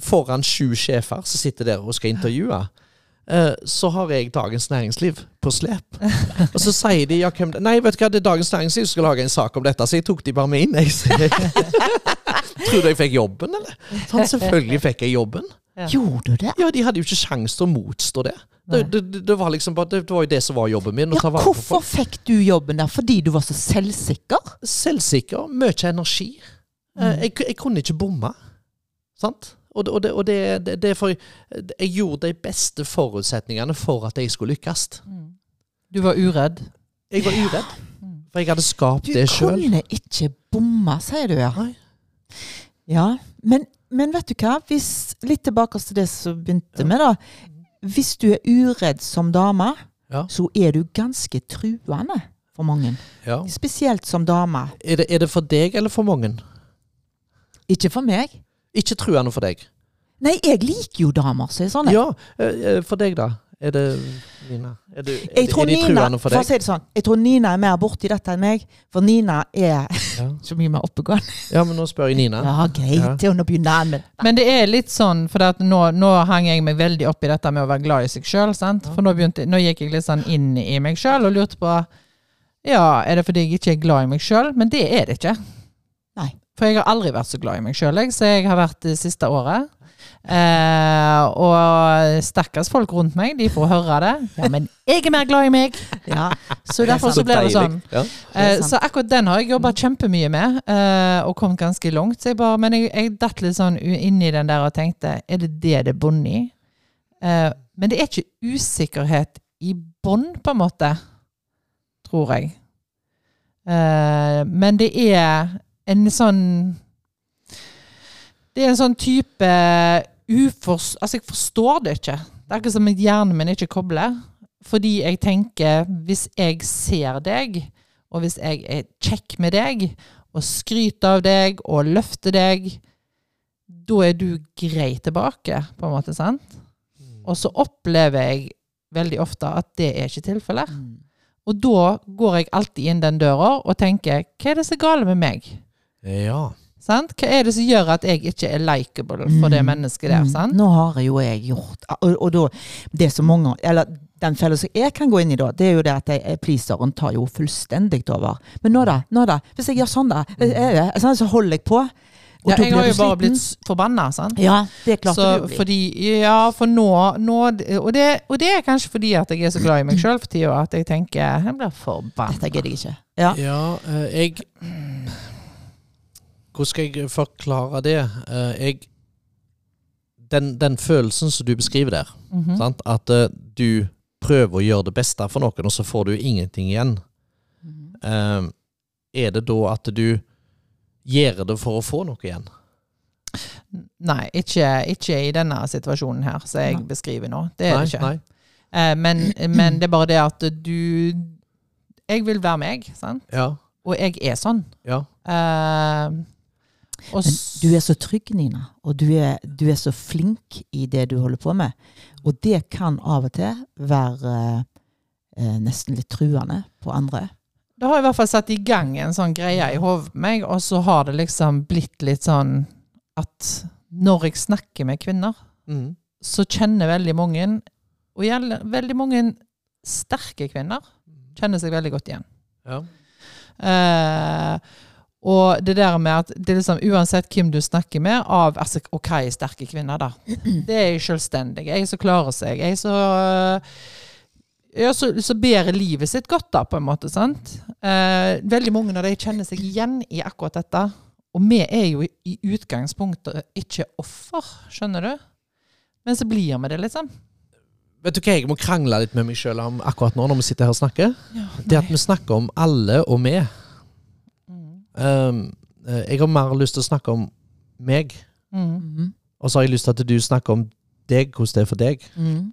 foran sju sjefer som sitter der og skal intervjue, eh, så har jeg Dagens Næringsliv på slep. Og så sier de ja, hvem det Nei, vet du hva, det er Dagens Næringsliv som skal lage en sak om dette, så jeg tok de bare med inn. Jeg. Tror du jeg fikk jobben, eller? Sånn, selvfølgelig fikk jeg jobben. Gjorde du det? Ja, de hadde jo ikke sjans til å motstå det. Det, det, det, var liksom bare, det, var jo det som var jobben min. Ja, ta vare på hvorfor folk. fikk du jobben der? Fordi du var så selvsikker? Selvsikker, mye energi. Mm. Jeg, jeg kunne ikke bomme. Sant? Og, og, det, og det, det, det er for Jeg gjorde de beste forutsetningene for at jeg skulle lykkes. Du var uredd. Jeg var uredd. For jeg hadde skapt Du det sjøl. kunne ikke bomme, sier du, ja. Nei. Ja, men, men vet du hva? Hvis, litt tilbake til det som begynte med, da. Hvis du er uredd som dame, Ja. så er du ganske truende for mange. Ja. Spesielt som dame. Er, det, er det for deg eller for mange? Ikke for meg. Ikke truende for deg. Nei, jeg liker jo damer som er sånne. Ja, eh, eh, for deg, da? Er det Nina? Er, du, er, er de Nina, truende for for å si det sånn, jeg tror Nina er mer borti dette enn meg. For Nina er Ja. så mye mer oppegående. ja, men nå spør jeg Nina. Ja, greit. Ja. Nå begynner jeg med Men det er litt sånn, for at nå, nå hang jeg meg veldig opp i dette med å være glad i seg sjøl. For nå, begynte, nå gikk jeg litt sånn inn i meg sjøl og lurte på Ja, er det fordi jeg ikke er glad i meg sjøl? Men det er det ikke. Nei. For jeg har aldri vært så glad i meg sjøl, så jeg har vært det siste året. Eh, og stakkars folk rundt meg, de får høre det. Ja, men jeg er mer glad i meg! Ja. Så derfor så ble det sånn. Ja. Eh, så akkurat den har jeg jobba kjempemye med, eh, og kommet ganske langt. Så jeg bare, men jeg, jeg datt litt sånn inn i den der og tenkte er det det det bunner i? Eh, men det er ikke usikkerhet i bånn, på en måte, tror jeg. Eh, men det er en sånn Det er en sånn type ufors... Altså, jeg forstår det ikke. Det er akkurat som hjernen min ikke kobler. Fordi jeg tenker, hvis jeg ser deg, og hvis jeg er kjekk med deg, og skryter av deg, og løfter deg, da er du grei tilbake, på en måte, sant? Og så opplever jeg veldig ofte at det er ikke tilfellet. Mm. Og da går jeg alltid inn den døra og tenker, hva er det som er gale med meg? ja. Sant? Hva er det som gjør at jeg ikke er likeable for det Mm. mennesket der? Mm. Sant? Nå har jo jeg gjort Og, og da, det som mange Eller den fella som jeg kan gå inn i da, det er jo det at jeg, pleaseren tar jo fullstendig over. Men nå da, nå da. Hvis jeg gjør sånn, da, er det, sånn, så holder jeg på. Og Ja, jeg har jo bare blitt forbanna, sant? Ja, det klarte Så det blir. fordi, ja, for nå, nå og, det, og det er kanskje fordi at jeg er så glad i meg sjøl for tida at jeg tenker jeg blir forbanna. Dette gidder jeg ikke. Ja. Ja, eh, jeg Hvordan skal jeg forklare det? Eh, Jeg den, den følelsen som du beskriver der, Mhm. sant? at eh, du prøver å gjøre det beste for noen, og så får du ingenting igjen. Eh, er det da at du gjør det for å få noe igjen? Nei, ikke, ikke i denne situasjonen her som jeg Nei. beskriver nå. Det er nei, det ikke. Nei. Men, men det er bare det at du Jeg vil være meg, sant? Ja. Og jeg er sånn. Ja. Og Men du er så trygg, Nina, og du er, du er så flink i det du holder på med. Og det kan av og til være eh, nesten litt truende på andre. Det har i hvert fall satt i gang en sånn greie i hodet på meg, og så har det liksom blitt litt sånn at når jeg snakker med kvinner, mm. så kjenner veldig mange, og gjelder, veldig mange sterke kvinner, kjenner seg veldig godt igjen. ja. Eh, og det der med at det er liksom uansett hvem du snakker med, av altså, er sterke kvinner, da? Det er jeg selvstendig. Jeg som klarer seg. Jeg som ja, så, så bærer livet sitt godt, da, på en måte. sant? Eh, veldig mange av de kjenner seg igjen i akkurat dette. Og vi er jo i, i utgangspunktet ikke offer, skjønner du? Men så blir vi det, liksom. Vet du hva jeg må krangle litt med meg sjøl om akkurat nå, når vi sitter her og snakker? Ja, Det at vi snakker om alle og vi. Um, eh, jeg har mer lyst til å snakke om meg, Mm. Mhm. og så har jeg lyst til at du snakker om deg, hvordan det er for deg. Mm.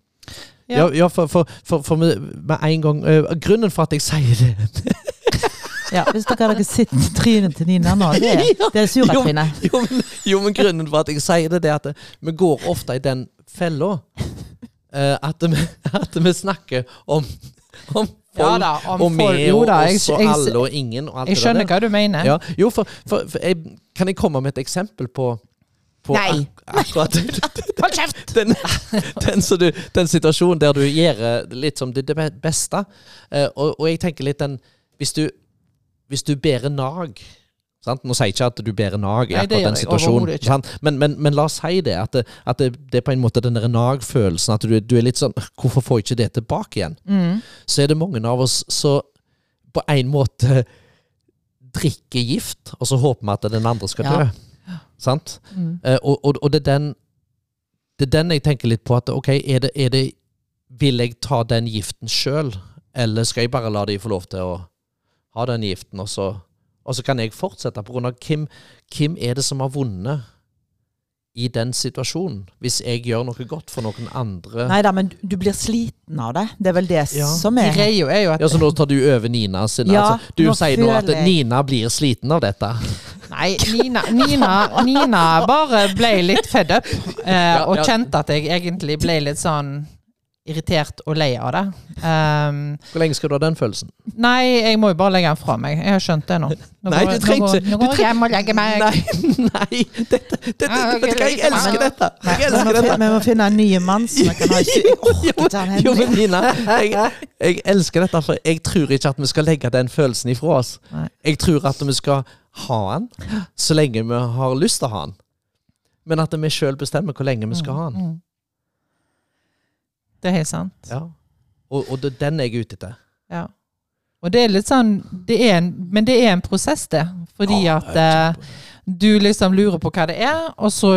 Ja, ja for, for, for, for med, med en gang uh, Grunnen for at jeg sier det Ja, hvis dere hadde sett trynet til Nina nå, det, er- det er suratrynet. jo, men, jo, men grunnen for at jeg sier det, det er at vi går ofte i den fella uh, at, at vi snakker om, om folk Ja da, om og folk- vi jo og da, jeg- oss og alle og ingen og Jeg skjønner hva du mener. Ja, jo, for, for, for jeg, Kan jeg komme med et eksempel på, på Nei. Hold kjeft! den, den, du, den situasjonen der du gjør litt som det, det beste. Eh, og, og jeg tenker litt den Hvis du, hvis du bærer nag sant? Nå sier jeg ikke at du bærer nag i akkurat den situasjonen. Men, men, men la oss si det. At det, at det, det er på en måte den nag-følelsen. At du, du er litt sånn Hvorfor får jeg ikke det tilbake igjen? Mm. Så er det mange av oss som på en måte drikker gift, og så håper vi at den andre skal dø. Ja. Sant? Mm. Eh, og, og, og det er den Det er den jeg tenker litt på at ok, er det, er det Vil jeg ta den giften sjøl, eller skal jeg bare la de få lov til å ha den giften, og så, og så kan jeg fortsette? På grunn av hvem, hvem er det som har vunnet i den situasjonen, hvis jeg gjør noe godt for noen andre? Nei da, men du- blir sliten av det. Det er vel det Ja. som er Greia er jo at Ja, Så nå tar du over Nina sin Ja, altså, Du nå sier nå at jeg- Nina blir sliten av dette. Nei, Nina, Nina, Nina bare ble litt fed up, eh, og ja. kjente at jeg egentlig ble litt sånn irritert og lei av det. Um, Hvor lenge skal du ha den følelsen? nei, jeg må jo bare legge den fra meg. Jeg har skjønt det nå. Nå Nei, går- du trenger nå går- ikke- Nå du går jeg hjem og legger meg. Nei, nei dette, dette, du hva, Jeg er elsker dette! Jeg Vi elsker må, dette. vi må finne en ny mann som vi kan ha i Jeg orker ikke Jo, men Nina, jeg, jeg elsker dette, for jeg tror ikke at vi skal legge den følelsen ifra oss. Jeg tror at vi skal ha den så lenge vi har lyst til å ha den. Men at vi sjøl bestemmer hvor lenge vi skal ha den. Mm. Det er helt sant. Ja. Og, og det er jeg ute etter. Ja. Og det er litt sånn det er en, Men det er en prosess, det. Fordi Ja, at eh, du liksom lurer på hva det er, og så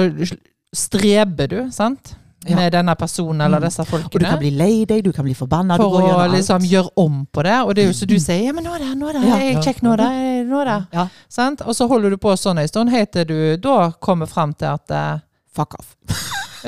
streber du, sant? Ja. Med denne personen eller disse folkene. Og du kan bli lei deg, du kan bli forbanna. for å gjøre liksom gjøre om på det. Og det er jo som du sier, ja, men nå er det, nå er det, Ja. jeg kjekk nå, er det, nå er det. Og så holder du på sånn en stund, helt til du da kommer fram til at eh, Fuck off.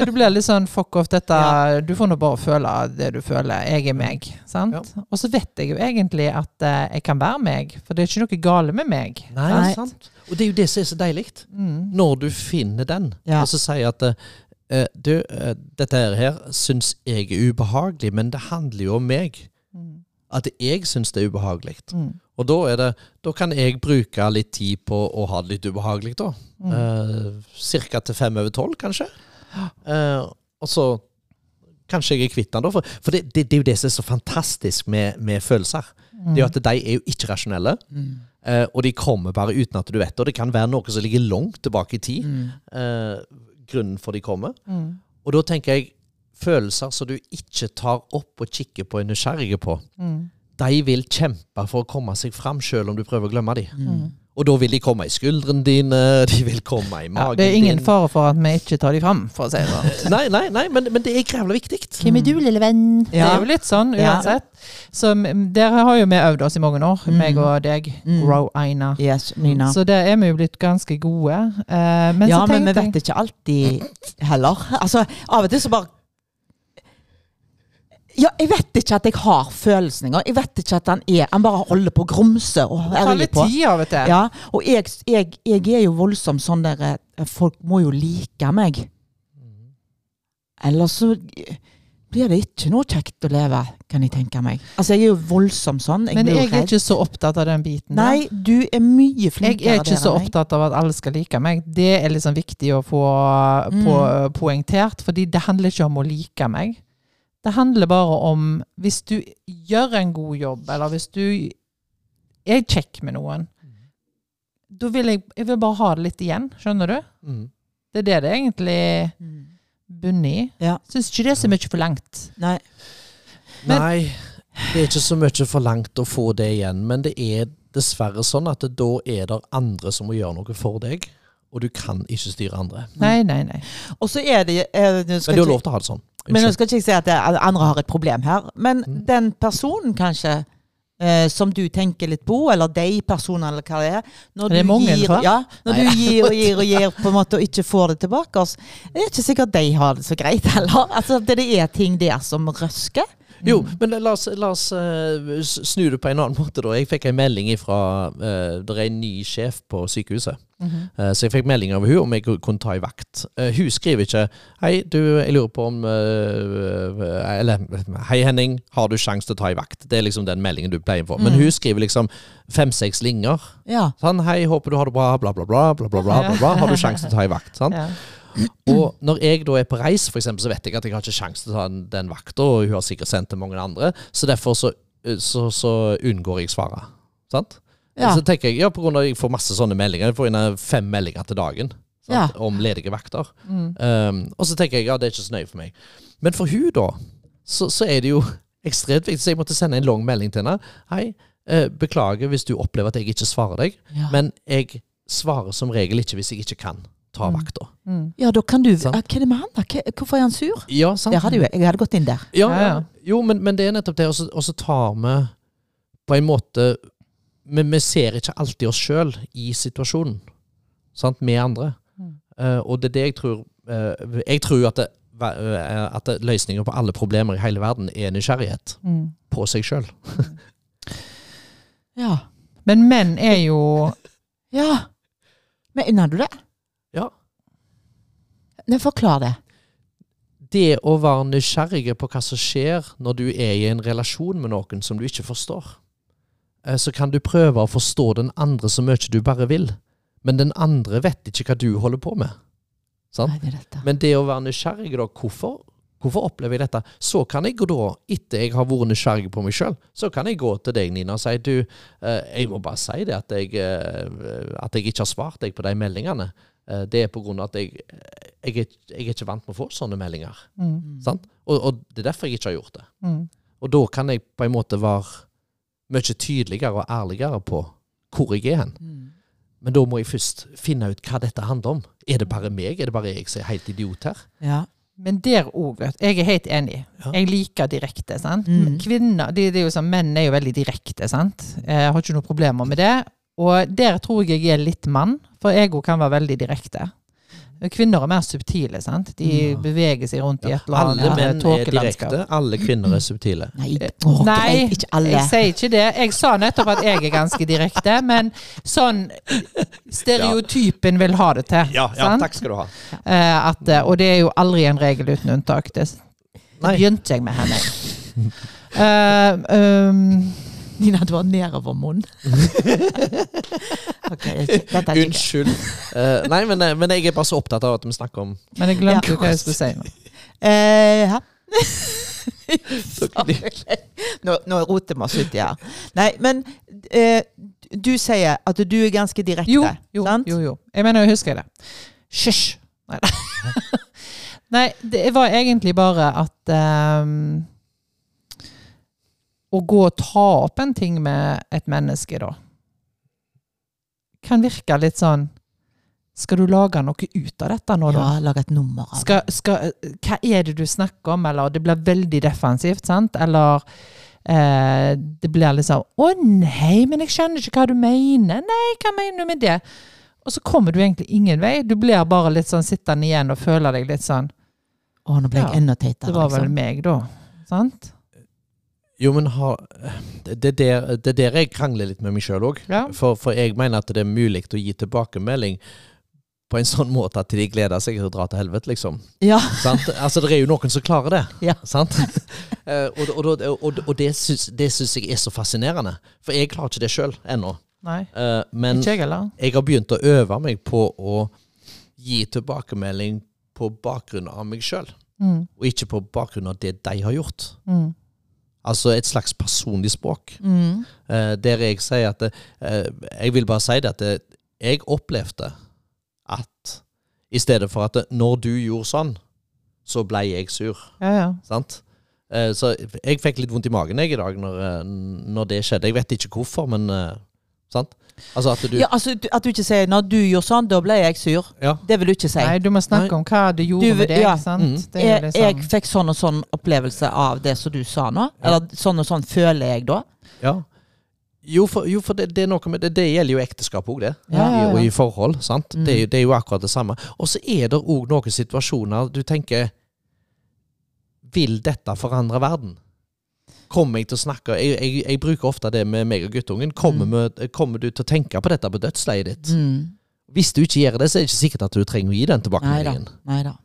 du blir litt sånn fuck off, dette Ja. Du får nå bare føle det du føler. Jeg er meg. Sant? Ja. Og så vet jeg jo egentlig at eh, jeg kan være meg, for det er ikke noe gale med meg. Nei, Nei. sant. Og det er jo det som er så deilig. Mm. Når du finner den, Ja. og så sier at uh, du, uh, dette her, her syns jeg er ubehagelig, men det handler jo om meg. Mm. At jeg syns det er ubehagelig. Mm. Og da, er det, da kan jeg bruke litt tid på å ha det litt ubehagelig, da. Mm. Eh, Cirka til fem over tolv, kanskje. Eh, og så kanskje jeg er kvitt den, da. For, for det, det, det er jo det som er så fantastisk med, med følelser. Det er jo at de er jo ikke rasjonelle. Mm. eh, og de kommer bare uten at du vet det. Og det kan være noe som ligger langt tilbake i tid. Mm. eh, grunnen for de kommer. Mm. Og da tenker jeg følelser som du ikke tar opp og kikker på og er nysgjerrig på, Mm. De vil kjempe for å komme seg fram, selv om du prøver å glemme dem. Mm. Og da vil de komme i skuldrene dine, de vil komme i Ja, magen det er ingen din. fare for at vi ikke tar de fram, for å si det sånn. Nei, nei, nei, men, men det er grævlig viktig. Hvem er du, lille venn? Det er jo litt sånn Ja. uansett. Så mm, der har jo vi øvd oss i mange år, Mm. meg og deg, Mm. Grow Aina. Yes, Nina. Så der er vi jo blitt ganske gode. Uh, men ja, så men vi vet ikke alltid heller. Altså, av og til så bare Ja, jeg vet ikke at jeg har følelsen. Jeg vet ikke at han er Han bare holder på å grumse og herje på. tid av og. Ja, og jeg, jeg, jeg er jo voldsom sånn der eh, Folk må jo like meg. Ellers så blir det ikke noe kjekt å leve, kan jeg tenke meg. Altså, jeg er jo voldsom sånn. Jeg Men jeg er ikke så opptatt av den biten. der. Du er mye flinkere Jeg er ikke så opptatt av at alle skal like meg. Det er liksom viktig å få på, poengtert, fordi det handler ikke om å like meg. Det handler bare om hvis du gjør en god jobb, eller hvis du er kjekk med noen, da vil jeg, jeg vil bare ha det litt igjen, skjønner du? Mm. Det er det det egentlig Mm. bunner i. Ja. Syns ikke det er så mye for langt. Nei. Men- Nei, det er ikke så mye for langt å få det igjen, men det er dessverre sånn at det, da er det andre som må gjøre noe for deg, og du kan ikke styre andre. Nei, nei, nei. Og så er det er det skal Men du har lov til å ha det sånn. Men nå skal ikke jeg si at det, andre har et problem her. Men Mm. den personen kanskje eh, som du tenker litt på, eller de personene, eller hva det er. Når Det er du mange, gir, ja, når du gir og gir og gir på en måte, og ikke får det tilbake, altså, det er ikke sikkert de har det så greit heller. Altså, det, det er ting der som røsker. Jo, men la oss, la oss eh, snu det på en annen måte. da. Jeg fikk en melding fra uh, Det er en ny sjef på sykehuset. Eh, så jeg fikk melding av hun om jeg kunne ta i vakt. Eh, hun skriver ikke 'Hei, du, jeg lurer på om eh, Eller 'Hei, Henning, har du sjanse til å ta i vakt?' Det er liksom den meldingen du pleier å Men Mm. hun skriver liksom fem-seks linjer. Ja. Sånn 'Hei, håper du har det bra', bla, bla, bla. bla, bla, bla, bla, bla. Har du sjanse til å ta i vakt? Sånn. Ja. Og når jeg da er på reis, for eksempel, så vet jeg at jeg har ikke sjanse til å ta den, den vakta, og hun har sikkert sendt til mange andre, så derfor så, så, så unngår jeg svaret. Sant? Ja. Så tenker jeg, ja, på grunn av at jeg får masse sånne meldinger, jeg får inn fem meldinger til dagen sant? om ledige vakter. Mm. Um, og så tenker jeg, ja, det er ikke så nøye for meg. Men for hun da, så, så er det jo ekstremt viktig, så jeg måtte sende en lang melding til henne. Hei, eh, beklager hvis du opplever at jeg ikke svarer deg, Ja. men jeg svarer som regel ikke hvis jeg ikke kan ta Mm. vakta. Mm. ja, da kan du Sant. Hva er det med han, da? Hvorfor er han sur? Ja, sant? Hadde jo jeg. Jeg hadde gått inn der. Ja, Ja. Jo, men, men det er nettopp det. Og så- tar vi på en måte Men vi ser ikke alltid oss sjøl i situasjonen. Sant? Med andre. Mm. Uh, og det er det jeg tror uh, Jeg tror at, det, eh, at det, løsninger på alle problemer i hele verden er nysgjerrighet Mm. på seg sjøl. Ja. Men menn er jo ja. Mener du det? Nei, forklar det. Det å være nysgjerrig på hva som skjer når du er i en relasjon med noen som du ikke forstår. Eh, Så kan du prøve å forstå den andre så mye du bare vil, men den andre vet ikke hva du holder på med. Sant? Nei, det. Men det å være nysgjerrig, da, hvorfor, hvorfor opplever jeg dette? Så kan jeg gå da, etter jeg har vært nysgjerrig på meg sjøl, så kan jeg gå til deg, Nina, og si du, eh, jeg må bare si det at jeg, eh, at jeg ikke har svart deg på de meldingene. Eh, det er av at jeg, jeg, er, jeg er ikke vant med å få sånne meldinger. mm. Sant? Og, og det er derfor jeg ikke har gjort det. Mm. Og da kan jeg på en måte være mye tydeligere og ærligere på hvor jeg er hen. Mm. Men da må jeg først finne ut hva dette handler om. Er det bare meg? Er det bare jeg som er helt idiot her? Ja. Men der òg, vet du. Jeg er helt enig. Ja. Jeg liker direkte. sant? Mm. Kvinner, det, det er jo sånn, Menn er jo veldig direkte. sant? Jeg har ikke noen problemer med det. Og der tror jeg jeg er litt mann, for jeg òg kan være veldig direkte. Kvinner er mer subtile. sant? De Ja. beveger seg rundt i et eller annet Alle menn er direkte, alle kvinner er subtile. Nei, oh, Nei, ikke alle. Jeg sier ikke det. Jeg sa nettopp at jeg er ganske direkte, men sånn stereotypen vil ha det til. Ja, takk skal du ha. Eh, at, eh, og det er jo aldri en regel uten unntak. Det, det begynte jeg med henne. uh, um, Nina, du har nedover munnen. okay, dette er ikke Unnskyld. Uh, nei, men, eh, men jeg er bare så opptatt av at vi snakker om men jeg glemte Ja. hva jeg skulle si nå. Uh, ja. nå, nå roter vi oss uti her. Nei, men uh, du sier at du er ganske direkte. Jo, jo, sant? jo, jo. Jeg mener, jeg husker det. Hysj! Nei, da. Nei, det var egentlig bare at ehm, Å gå og ta opp en ting med et menneske, da, kan virke litt sånn Skal du lage noe ut av dette nå, da? Ja, lage et nummer av. Skal, skal, hva er det du snakker om? Eller det blir veldig defensivt, sant? Eller eh, det blir liksom Å nei, men jeg skjønner ikke hva du mener. Nei, hva mener du med det? Og så kommer du egentlig ingen vei. Du blir bare litt sånn sittende igjen og føler deg litt sånn Å, nå ble jeg Ja, enda teitere. Det var vel liksom. meg, da. Sant? Jo, men ha, det, er der, det er der jeg krangler litt med meg sjøl òg. Ja. For, for jeg mener at det er mulig å gi tilbakemelding på en sånn måte at de gleder seg til å dra til helvete, liksom. Ja. Sant? Altså, det er jo noen som klarer det. Ja. Sant? Eh, og og, og, og, det syns jeg er så fascinerende. For jeg klarer ikke det sjøl ennå. Nei. uh, men Ikke jeg heller. jeg har begynt å øve meg på å gi tilbakemelding på bakgrunn av meg sjøl, Mm, og ikke på bakgrunn av det de har gjort. mm, Altså et slags personlig språk. Mm. Eh, der jeg sier at eh, Jeg vil bare si det at det, jeg opplevde at i stedet for at det, når du gjorde sånn, så ble jeg sur. ja, ja. Sant? Eh, så jeg fikk litt vondt i magen jeg i dag når, eh, når det skjedde. Jeg vet ikke hvorfor, men eh, sant? Altså at du ja, altså At du ikke sier 'når du gjorde sånn, da ble jeg sur'. Ja. Det vil du ikke si. Nei, du må snakke Nei. om hva du gjorde Du- med deg. ja. sant? Mm. Det er jeg, liksom, jeg fikk sånn og sånn opplevelse av det som du sa nå. Ja. Eller sånn og sånn føler jeg da. Ja. Jo, for, jo, for det, det er noe med det, det gjelder jo ekteskap òg, det. Ja, ja, ja. Og i forhold. sant? Mm. Det, er jo- det er jo akkurat det samme. Og så er det òg noen situasjoner du tenker Vil dette forandre verden? Kommer jeg til å snakke Jeg, jeg, jeg bruker ofte det med meg og guttungen. Kommer, Mm. med, kommer du til å tenke på dette på dødsleiet ditt? Mm. Hvis du ikke gjør det, så er det ikke sikkert at du trenger å gi den tilbakemeldingen. Neida. da.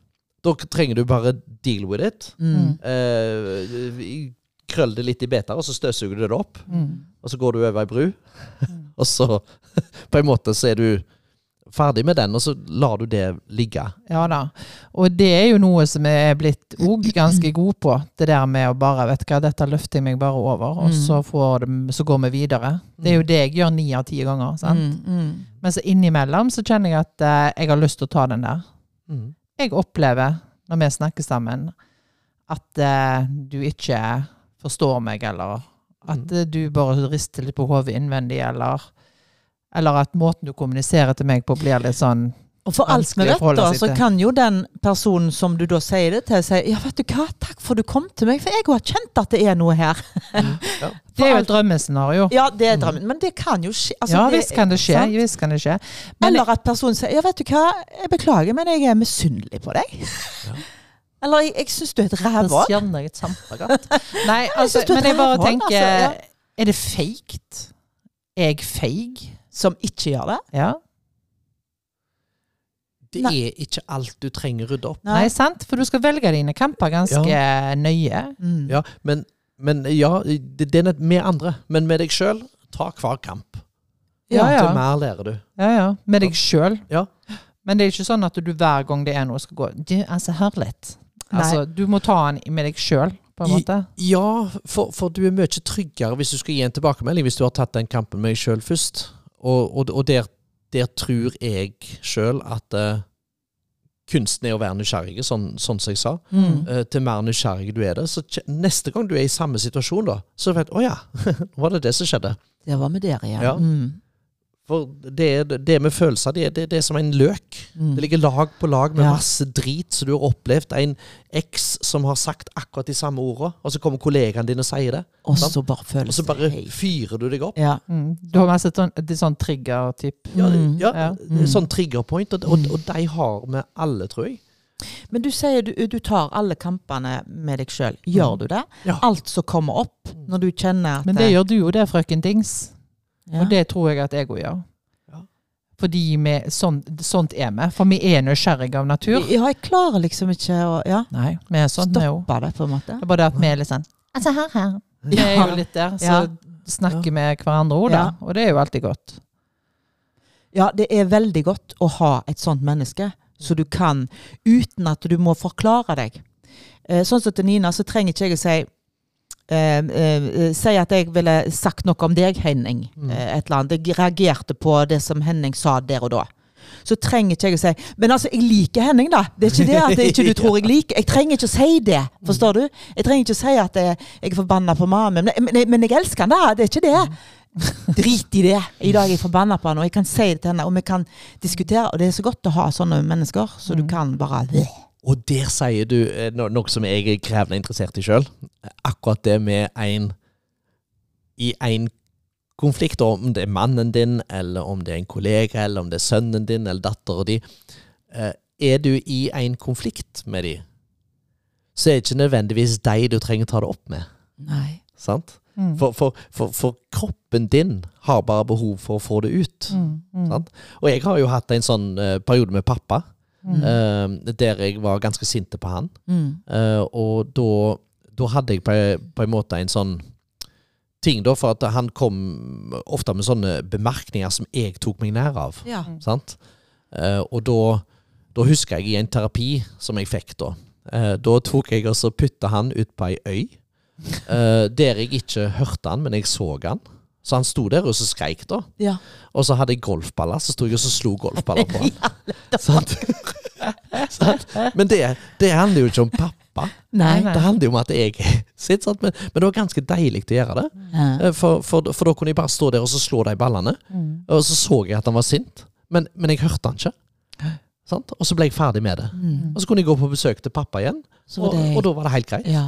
Da trenger du bare deal with it. Mm. Eh, krøll det litt i beter, og så støvsuger du det opp. Mm. Og så går du over ei bru, og så på en måte så er du ferdig med den, og så lar du det ligge. Ja da. Og det er jo noe som jeg er blitt òg ganske god på. Det der med å bare Vet du hva, dette løfter jeg meg bare over, og Mm. så, får det, så går vi videre. Det er jo det jeg gjør ni av ti ganger. sant? Mm. Mm. Men så innimellom så kjenner jeg at eh, jeg har lyst til å ta den der. Mm. Jeg opplever, når vi snakker sammen, at eh, du ikke forstår meg, eller at Mm. eh, du bare rister litt på hodet innvendig, eller eller at måten du kommuniserer til meg på, blir litt sånn Og for alt med da, så kan jo den personen som du da sier det til, si ja, vet du hva, takk for du kom til meg, for jeg har kjent at det er noe her. Ja. Det er jo et drømmescenario. Ja, det er drømmen, men det kan jo skje. altså, ja visst kan det skje. Visst kan det skje. Men Eller at personen sier ja, vet du hva, jeg beklager, men jeg er misunnelig på deg. Eller jeg, jeg syns du er et det rævhål. kjenner jeg kjempegodt. Nei, altså, jeg men jeg bare tenker altså, ja. Er det feigt? Er jeg feig? Som ikke gjør det. Ja. Det Nei. er ikke alt du trenger å rydde opp. Nei, sant? For du skal velge dine kamper ganske nøye. Mm. Ja, men, men ja, det, det er med andre. Men med deg sjøl, ta hver kamp. Ja, ja. Til mer lærer du. Ja, ja. Med deg sjøl. Ja. Men det er ikke sånn at du hver gang det er noe, skal gå Du, altså, hør litt. Altså, du må ta den med deg sjøl, på en måte. Ja, for, for du er mye tryggere hvis du skal gi en tilbakemelding, hvis du har tatt den kampen med deg sjøl først. Og, og, og der, der tror jeg sjøl at uh, kunsten er å være nysgjerrig, sånn, sånn som jeg sa. Mm. Uh, til mer nysgjerrig du er det, så neste gang du er i samme situasjon, da, så vet du Å ja, var det det som skjedde? Det var med der igjen. Ja. Mm. For det, det med følelser, det, det, det er som en løk. Mm. Det ligger lag på lag med Ja. masse drit som du har opplevd. En eks som har sagt akkurat de samme ordene, og så kommer kollegaen din og sier det. Og så bare Og så bare fyrer du deg opp. Ja. Mm. Du har masse sånn, er sånn trigger-typ. Ja, Mm. ja, Ja. det er Sånn trigger point, og, og, og de har vi alle, tror jeg. Men du sier du, du tar alle kampene med deg sjøl. Gjør du det? Ja. Alt som kommer opp når du kjenner at Men det gjør du jo det, frøken Dings. Ja. Og det tror jeg at jeg òg gjør. Ja. Fordi vi, sånt, sånt er vi. For vi er nysgjerrige av natur. Ja, jeg klarer liksom ikke å ja, Nei, vi er sånn, vi stoppe det, på en måte. Det er bare det at vi er litt sånn Altså, her, her. Vi er jo litt der. Så Ja. snakker vi hverandre òg, da. Og det er jo alltid godt. Ja, det er veldig godt å ha et sånt menneske, så du kan, uten at du må forklare deg. Eh, sånn som til Nina, så trenger ikke jeg å si eh, eh, Si at jeg ville sagt noe om deg, Henning. Mm. Eh, et eller annet. Jeg reagerte på det som Henning sa der og da. Så trenger ikke jeg å si Men altså, jeg liker Henning, da. Det er ikke det at jeg ikke du tror jeg liker. Jeg trenger ikke å si det. Forstår du? Jeg trenger ikke å si at jeg, jeg er forbanna på mamma. Men, men, men jeg elsker han, da. Det er ikke det. Drit i det. I dag er jeg forbanna på han, og jeg kan si det til henne, og vi kan diskutere. Og det er så godt å ha sånne mennesker, så du Mm. kan bare Og der sier du eh, no, noe som jeg er krevende interessert i sjøl. Akkurat det med en I en konflikt, om det er mannen din, eller om det er en kollega, eller om det er sønnen din eller datteren din eh, Er du i en konflikt med de, så er det ikke nødvendigvis deg du trenger ta det opp med. Nei. Sant? Mm. For, for, for, for kroppen din har bare behov for å få det ut. Mm, mm, Sant? Og jeg har jo hatt en sånn uh, periode med pappa, mm. eh, der jeg var ganske sinte på han. Mm. Eh, og da, da hadde jeg på, på en måte en sånn ting, da, for at han kom ofte med sånne bemerkninger som jeg tok meg nær av. Ja. Sant? Eh, og da, da husker jeg i en terapi som jeg fikk da. eh, da tok jeg og så putta han ut på ei øy, eh, der jeg ikke hørte han, men jeg så han. Så han sto der og så skreik, da. ja. Og så hadde jeg golfballer, så sto jeg og så slo golfballer på ham. Sant? Sant? Men det, det handler jo ikke om pappa. Nei. Nei. Det handler jo om at jeg sitter sant? Men, men det var ganske deilig å gjøre det. Ja. Eh, For, for, for da kunne jeg bare stå der og så slå de ballene. Mm. Og så så jeg at han var sint, men, men jeg hørte han ikke. Sant? Og så ble jeg ferdig med det. Mm. Og så kunne jeg gå på besøk til pappa igjen, og, det og da var det helt greit. Ja.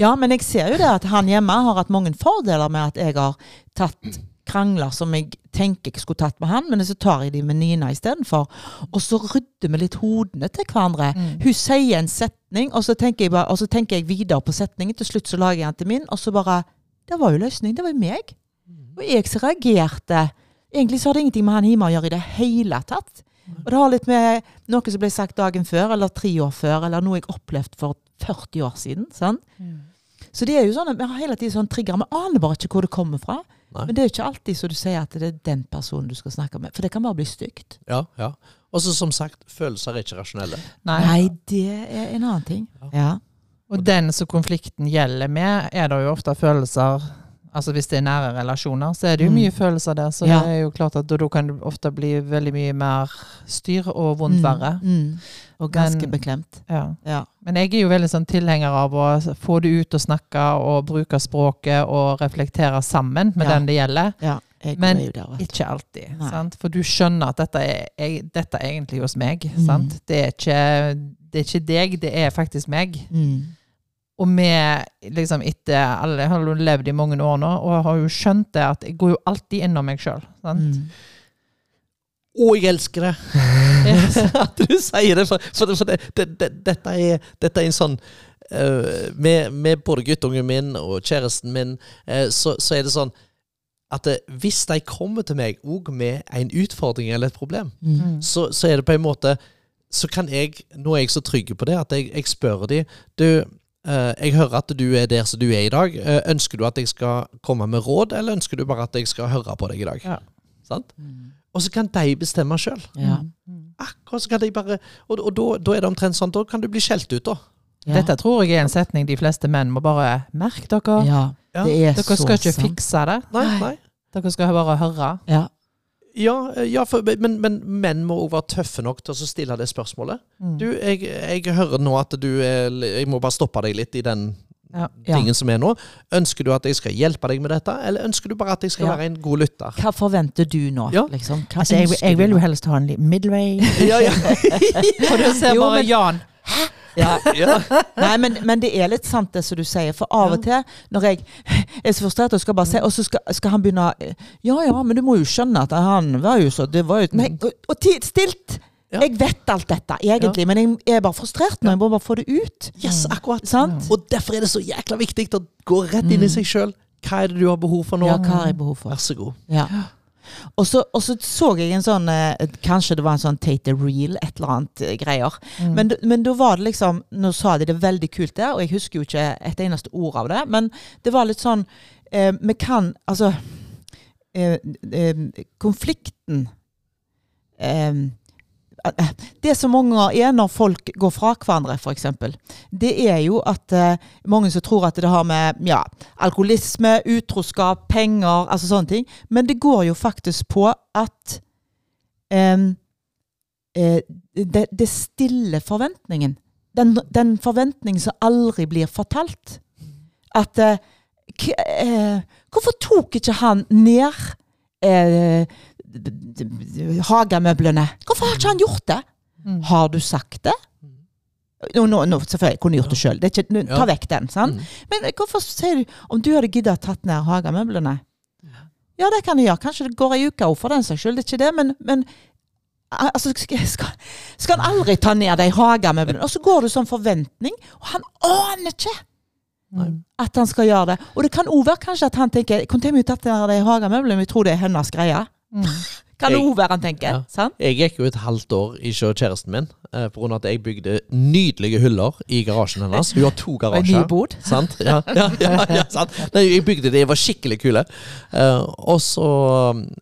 Ja, men jeg ser jo det at han hjemme har hatt mange fordeler med at jeg har tatt krangler som jeg tenker jeg skulle tatt med han, men så tar jeg de med Nina istedenfor. Og så rydder vi litt hodene til hverandre. Hun sier en setning, og så, bare, og så tenker jeg videre på setningen. Til slutt så lager jeg den til min, og så bare Det var jo løsning. Det var jo meg. Og jeg som reagerte. Egentlig så har det ingenting med han hjemme å gjøre i det hele tatt. Og det har litt med noe som ble sagt dagen før, eller tre år før, eller noe jeg opplevde for 40 år siden. sant? Så det er jo sånn at vi har hele tiden sånn trigger. Vi aner bare ikke hvor det kommer fra. Nei. Men det er jo ikke alltid så du sier at det er den personen du skal snakke med. For det kan bare bli stygt. Ja, ja. Og så som sagt, følelser er ikke rasjonelle. Nei. Nei, det er en annen ting. Ja. Og den som konflikten gjelder med, er det jo ofte følelser Altså Hvis det er nære relasjoner, så er det jo Mm. mye følelser der. Så Ja. det er jo klart at da kan det ofte bli veldig mye mer styr og vondt verre. Mm, mm. Og ganske Men- beklemt. Ja. Ja. Men jeg er jo veldig sånn tilhenger av å få det ut og snakke og bruke språket og reflektere sammen med Ja. den det gjelder. ja. Men er der. Ikke alltid. Sant? For du skjønner at dette er, jeg, dette er egentlig hos meg. Mm. Sant? Det, er ikke, det er ikke deg, det er faktisk meg. Mm. Og vi, liksom etter alle jeg har jo levd i mange år nå, og har jo skjønt det at jeg går jo alltid innom meg sjøl. Mm. Og jeg elsker det! At du sier det, for, for, for det, det, det, dette, er, dette er en sånn uh, med, med både guttungen min og kjæresten min, uh, så, så er det sånn at eh, hvis de kommer til meg òg med en utfordring eller et problem, Mm. så, så er det på en måte Så kan jeg, nå er jeg så trygg på det, at jeg, jeg spør dem. Du, jeg hører at du er der som du er i dag. Eh, ønsker du at jeg skal komme med råd, eller ønsker du bare at jeg skal høre på deg i dag? Ja. Sant? Mm. Og så kan de bestemme sjøl. Ja. Akkurat så kan de bare Og, og da, da er det omtrent sånn, da kan du bli skjelt ut, da. Ja. Dette tror jeg er en setning de fleste menn må bare merke dere. ja. Ja. Det er Dere så skal ikke sant. fikse det. Nei. nei. Dere skal bare høre. Ja. Ja, eh, ja for, men, men menn må òg være tøffe nok til å stille det spørsmålet. Mm. Du, jeg, jeg hører nå at du er Jeg må bare stoppe deg litt i den Ja. Ja. tingen som er nå. Ønsker du at jeg skal hjelpe deg med dette, eller ønsker du bare at jeg skal Ja. være en god lytter? Hva forventer du nå, Ja. liksom? Hva Altså, jeg, jeg vil jo helst ha en liten midway. Ja, ja. For du ser Jo, bare men- Jan. Ja. ja. Nei, men, men det er litt sant det som du sier. For av og til når jeg er så frustrert og skal bare se, Og så skal, skal han begynne Ja ja, men du må jo skjønne at han var jo så Det var jo Men og, og stilt! Ja. Jeg vet alt dette, egentlig, men jeg er bare frustrert nå. Jeg må bare få det ut. Yes, akkurat. Mm. Og derfor er det så jækla viktig å gå rett inn i seg sjøl. Hva er det du har behov for nå? Ja, hva har jeg behov for? Vær så god. Ja. Og så, og så så jeg en sånn eh, Kanskje det var en sånn Tate Reel, et eller annet eh, greier. Mm. Men, men da var det liksom Nå sa de det veldig kult der, og jeg husker jo ikke et eneste ord av det. Men det var litt sånn eh, Vi kan Altså eh, eh, Konflikten eh, Det som mange er når folk går fra hverandre, f.eks., det er jo at eh, mange som tror at det har med ja, alkoholisme, utroskap, penger, altså sånne ting. Men det går jo faktisk på at eh, det, det stiller forventningen. Den, den forventningen som aldri blir fortalt. At eh, eh, Hvorfor tok ikke han ned eh, hagemøblene? Hvorfor har ikke han gjort det? Mm. Har du sagt det? Nå, nå, nå, selvfølgelig, jeg kunne gjort det sjøl. Ta vekk den. sant? Mm. Men hvorfor sier du Om du hadde giddet å tatt ned hagemøblene Ja, det kan jeg gjøre. Kanskje det går ei uke òg, for den saks skyld. Det er ikke det, men, men altså, skal, skal, han aldri ta ned de hagemøblene? Og så går det som forventning, og han aner ikke Mm. at han skal gjøre det. Og det kan òg være kanskje at han tenker kunne tatt ned de hagemøblene, jeg tror det er hennes greie. Mm. Kan det òg være han tenker. Ja. Sant? Jeg gikk jo et halvt år i hos kjæresten min eh, av at jeg bygde nydelige hyller i garasjen hennes. Hun har to garasjer. en ny garasjer. bod. Sant? Ja, ja, ja, sant. Nei, jeg bygde det, jeg var skikkelig kule. Eh, og så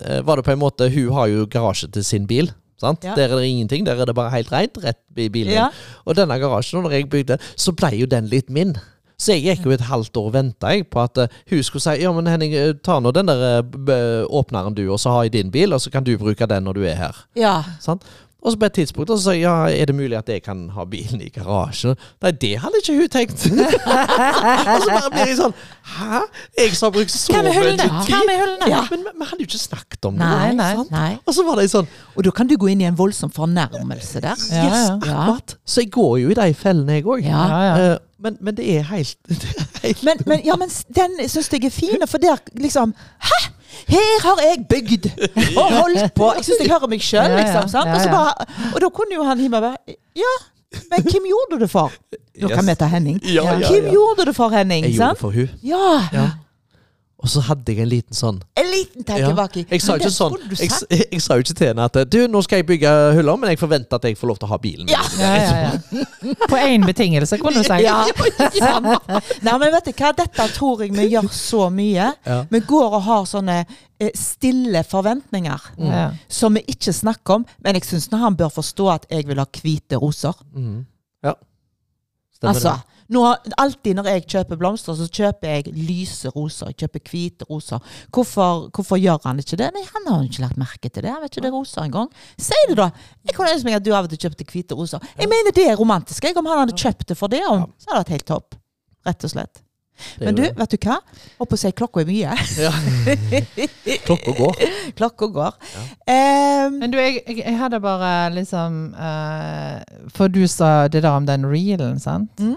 eh, var det på en måte Hun har jo garasje til sin bil. Sant? Ja. Der er det ingenting. Der er det bare helt rent rett i bilen. Ja. Og denne garasjen, når jeg bygde, så ble jo den litt min. Så jeg gikk jo et halvt år og venta på at eh, hun skulle si ja, men Henning, eh, ta nå den der eh, åpneren du, og så har i din bil, og så kan du bruke den når du er her. ja. Sant? Og så på et tidspunkt så sa jeg ja, er det mulig at jeg kan ha bilen i garasjen. Nei, det hadde ikke hun tenkt. og så bare blir jeg sånn Hæ? Jeg som har brukt så mye tid. Hva med hullene? Ja, men vi- hadde jo ikke snakket om det. Nei, nei, nei. Og så var det sånn Og da kan du gå inn i en voldsom fornærmelse der. Ja, Yes, ja. akkurat. Så jeg går jo i de fellene, jeg òg. Ja. Ja, ja. men, men det er helt, det er helt Men, men, ja, men den syns jeg er fin, for der liksom Hæ! Her har jeg bygd og holdt på! Jeg syns jeg hører meg sjøl, liksom. Sant? Og, så bare, og da kunne jo han himmel bare Ja, men hvem gjorde du det for? Nå kan vi ta Henning. Ja, ja, Hvem gjorde du det for, Henning? Jeg gjorde det for hun. Ja. Ja. Og så hadde jeg en liten sånn En liten ja. tenke baki. Jeg sa jo ikke sånn jeg, jeg, jeg sa jo ikke til henne at Du, nå skal jeg bygge huller, men jeg forventer at jeg får lov til å ha bilen. Ja. Ja, ja, ja. På én betingelse, kunne du si. Ja. Nei, men vet du hva? Dette tror jeg vi gjør så mye. Ja. Vi går og har sånne eh, stille forventninger mm. som vi ikke snakker om. Men jeg syns han bør forstå at jeg vil ha hvite roser. Mm. ja. Stemmer Altså, nå, alltid når jeg kjøper blomster, så kjøper jeg lyse roser. Jeg kjøper hvite roser. Hvorfor, hvorfor gjør han ikke det? Nei, Han har jo ikke lagt merke til det. Han vet ikke det er roser engang. Si det, da! Jeg kunne ønske meg at du av og til kjøpte hvite roser. Jeg mener det er romantisk. Jeg, om han hadde kjøpt det for det, om, så hadde det vært helt topp. Rett og slett. Men du, vet du hva? Oppå å si klokka er mye. ja. Klokka går. klokka går. Ehm, Men du, jeg, jeg, jeg hadde bare liksom uh, For du sa det der om den reelen, sant? Mm.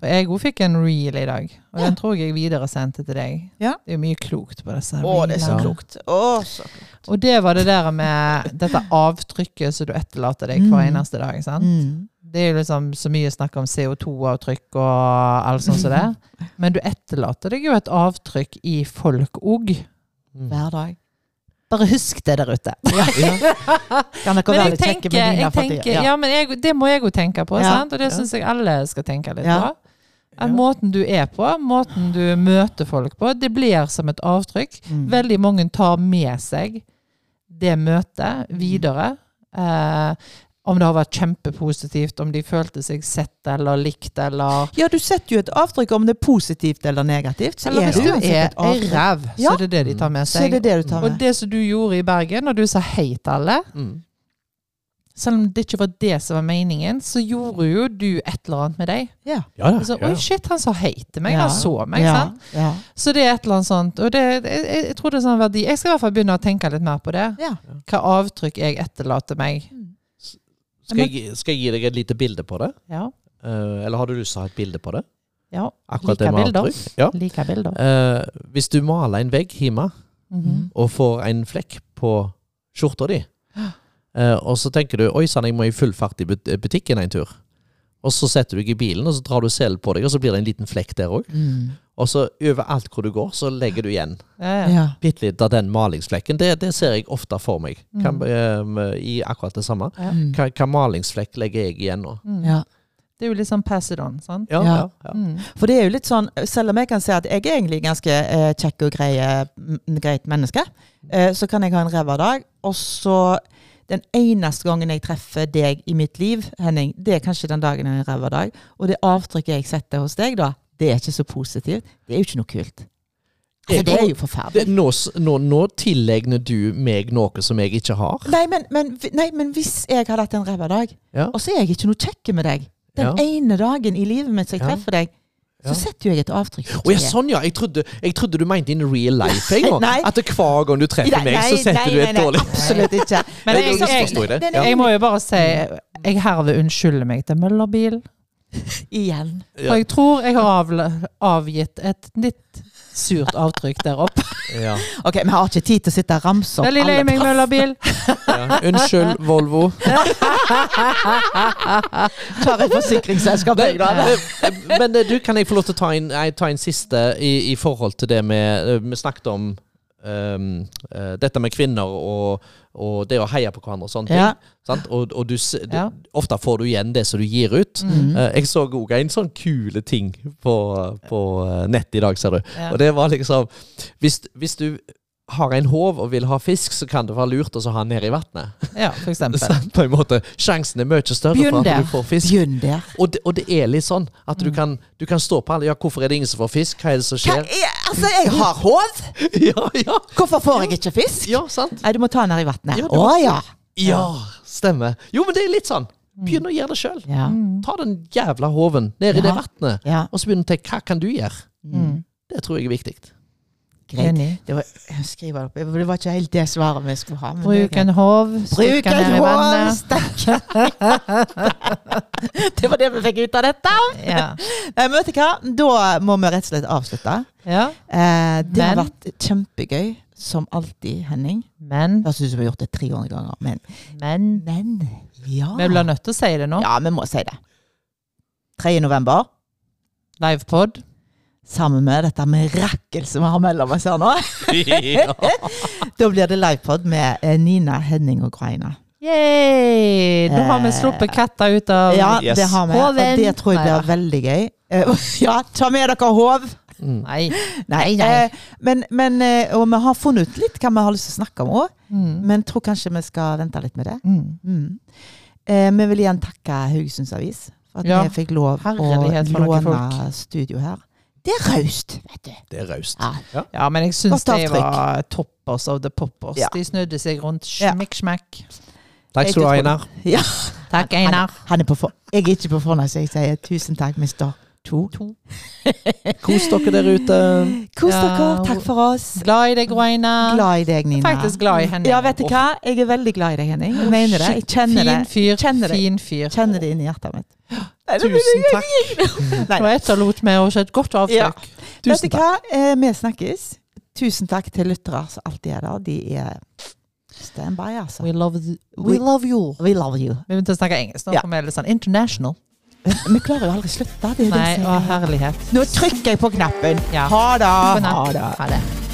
For jeg òg fikk en reel i dag, og Ja. den tror jeg jeg videresendte til deg. Ja. Det er jo mye klokt på disse å, det er så klokt. Å, så klokt. Og det var det der med dette avtrykket som du etterlater deg hver Mm. eneste dag. sant? Mm. Det er jo liksom så mye snakk om CO2-avtrykk og alt sånt som det. Men du etterlater deg jo et avtrykk i folk òg. Mm. Hver dag. Bare husk det der ute. Kan dere være litt kjekke med dine jeg Ja. ja, men jeg, det må jeg jo tenke på, Ja. sant? og det Ja. syns jeg alle skal tenke litt Ja. på. At måten du er på, måten du møter folk på, det blir som et avtrykk. Mm. Veldig mange tar med seg det møtet videre. Eh, om det har vært kjempepositivt, om de følte seg sett eller likt eller Ja, du setter jo et avtrykk om det er positivt eller negativt. Så Eller er hvis du er ei ræv, så Ja. er det det de tar med Så er seg. det det du tar Og det som du gjorde i Bergen, når du sa hei til alle, Mm. selv om det ikke var det som var meningen, så gjorde jo du et eller annet med deg. Ja. Ja, da, Så, Oi, shit, han sa hei til meg. Ja. Han så meg. ja. sant? Ja. Så det er et eller annet sånt. Og det, jeg, jeg, tror det er sånn verdi. Jeg skal i hvert fall begynne å tenke litt mer på det. Ja. Hva avtrykk jeg etterlater meg. Skal, jeg, skal jeg gi deg et lite bilde på det? Ja. Uh, eller har du lyst til å ha et bilde på det? ja. Akkurat like bilder. Ja. Like bilder. Uh, hvis du maler en vegg hjemme Mhm. og får en flekk på skjorta di, uh, og så tenker du 'oi sann, jeg må i full fart i butikken en tur', og så setter du deg i bilen, og så drar du selen på deg, og så blir det en liten flekk der òg. Mm. Og så overalt hvor du går, så legger du igjen Ja, ja. ja. bitte litt av den malingsflekken. Det, det ser jeg ofte for meg, kan, Mm. eh, i akkurat det samme. Ja. Mm. Hva, hva malingsflekk legger jeg igjen nå? Mm. ja. Det er jo litt sånn pass it on, sant? Ja, Ja. ja. Mm. For det er jo litt sånn, selv om jeg kan si at jeg er egentlig ganske eh, kjekk og grei, mm, greit menneske, eh, så kan jeg ha en ræva dag. Og så den eneste gangen jeg treffer deg i mitt liv, Henning, det er kanskje den dagen har en ræva dag. Og det avtrykket jeg setter hos deg da, det er ikke så positivt. Det er jo ikke noe kult. Altså, det er jo forferdelig. Nå, nå, nå tilegner du meg noe som jeg ikke har. Nei men, men, nei, men hvis jeg hadde hatt en ræva dag, Ja. og så er jeg ikke noe kjekk med deg, den Ja. ene dagen i livet mitt som jeg Ja. treffer deg, så setter jo jeg et avtrykk. Å ja, sånn ja. Jeg trodde, jeg trodde du mente in real life. Jeg, At hver gang du treffer meg, så setter nei, du et nei, dårlig Absolutt ikke. Men Jeg jeg, jeg, må jo bare si jeg herved unnskylder meg til Møllerbil. Igjen. For jeg tror jeg har avgitt et litt surt avtrykk der oppe. Ja. Ok, Vi har ikke tid til å sitte og ramse opp alle Møllerbil. Ja. Unnskyld, Volvo. Tar et forsikringsselskap, jeg, da. Eh, Men eh, du, kan jeg få lov til å ta en, eh, ta en siste i, i forhold til det med eh, Vi snakket om ehm, uh, dette med kvinner og, og det å heie på hverandre og sånne Ja. ting. Sant? Og, og du, du, Ja. ofte får du igjen det som du gir ut. Mm. Eh, jeg så òg en sånn kule ting på, på nettet nett i dag, ser du. Ja. Og det var liksom hvis, hvis du har en håv og vil ha fisk, så kan det være lurt å ha den nede i vannet. Ja, for. På en måte. Sjansen er mye større Begynn for at der. du får fisk. Begynn der. Og det, og det er litt sånn at Mm. du, kan, du kan stå på alle Ja, hvorfor er det ingen som får fisk? Hva er det som Hva skjer? er, altså, jeg har håv! Ja, ja. Hvorfor får jeg ikke fisk? Ja, sant? Nei, du må ta den her i vannet. Ja, Å ja. Ja, stemmer. Jo, men det er litt sånn. Begynn å gjøre det sjøl. Ja. Mm. Ta den jævla hoven ned i det vannet, ja. og så begynn å tenke hva kan du gjøre. Mm. Det tror jeg er viktig. Greit. Det var, det var ikke helt det svaret vi skulle ha. men Bruk en håv. Bruk stikk den en ned i vannet. Det var det vi fikk ut av dette. Ja. Men vet du hva? Da må vi rett og slett avslutte. ja. Eh, det har vært kjempegøy, som alltid, Henning. Men, høres ut som vi har gjort det 300 ganger, men, men men ja. Vi blir nødt til å si det nå. Ja, vi må si det. 3. november, Livepod. Sammen med dette mirakel som vi har mellom oss her nå. Da blir det livepod med eh, Nina, Henning og Graina. Yay! Da har vi Eh, sluppet katta ut av Ja, Yes. det har vi. Og det tror jeg blir veldig gøy. Eh, Ja, ta med dere håv. Mm. Nei. Nei, nei. Men, men, og vi har funnet ut litt hva vi har lyst til å snakke om òg, Mm. men tror kanskje vi skal vente litt med det. Mm. Mm. Eh, vi vil igjen takke Haugesunds Avis for at Ja. vi fikk lov å låne studio her. Det er raust, vet du. Det er raust. Ja. Ja, men jeg syns de var toppers of the poppers. Ja. De snudde seg rundt. Ja. Smikk, smekk. Takk skal du ha, Einar. Ja. Takk, Einar. han er på for, jeg er ikke på fornavn, så jeg sier tusen takk, mister to. Kos dere der ute. Kos Ja. dere. Takk for oss. Glad i deg, Reina. Glad i deg, Nina. Faktisk glad i Henning. Ja, vet du hva? Jeg er veldig glad i deg, Henning. Jeg mener det. Jeg kjenner fin fyr. Kjenner det. Fin fyr. Kjenner det inni hjertet mitt. Tusen takk. Det var etterlot meg også et godt avtrykk. Ja. Vet du hva? Eh, vi snakkes. Tusen takk til lyttere som alltid er der. De er stand by, altså. We love, the, We- we love you. We love you. Vi begynte å snakke engelsk nå, Ja. for vi er litt sånn international. Vi klarer jo aldri å slutte. Nei, å er- herlighet. Nå trykker jeg på knappen. Ja. Ha det. Ha det.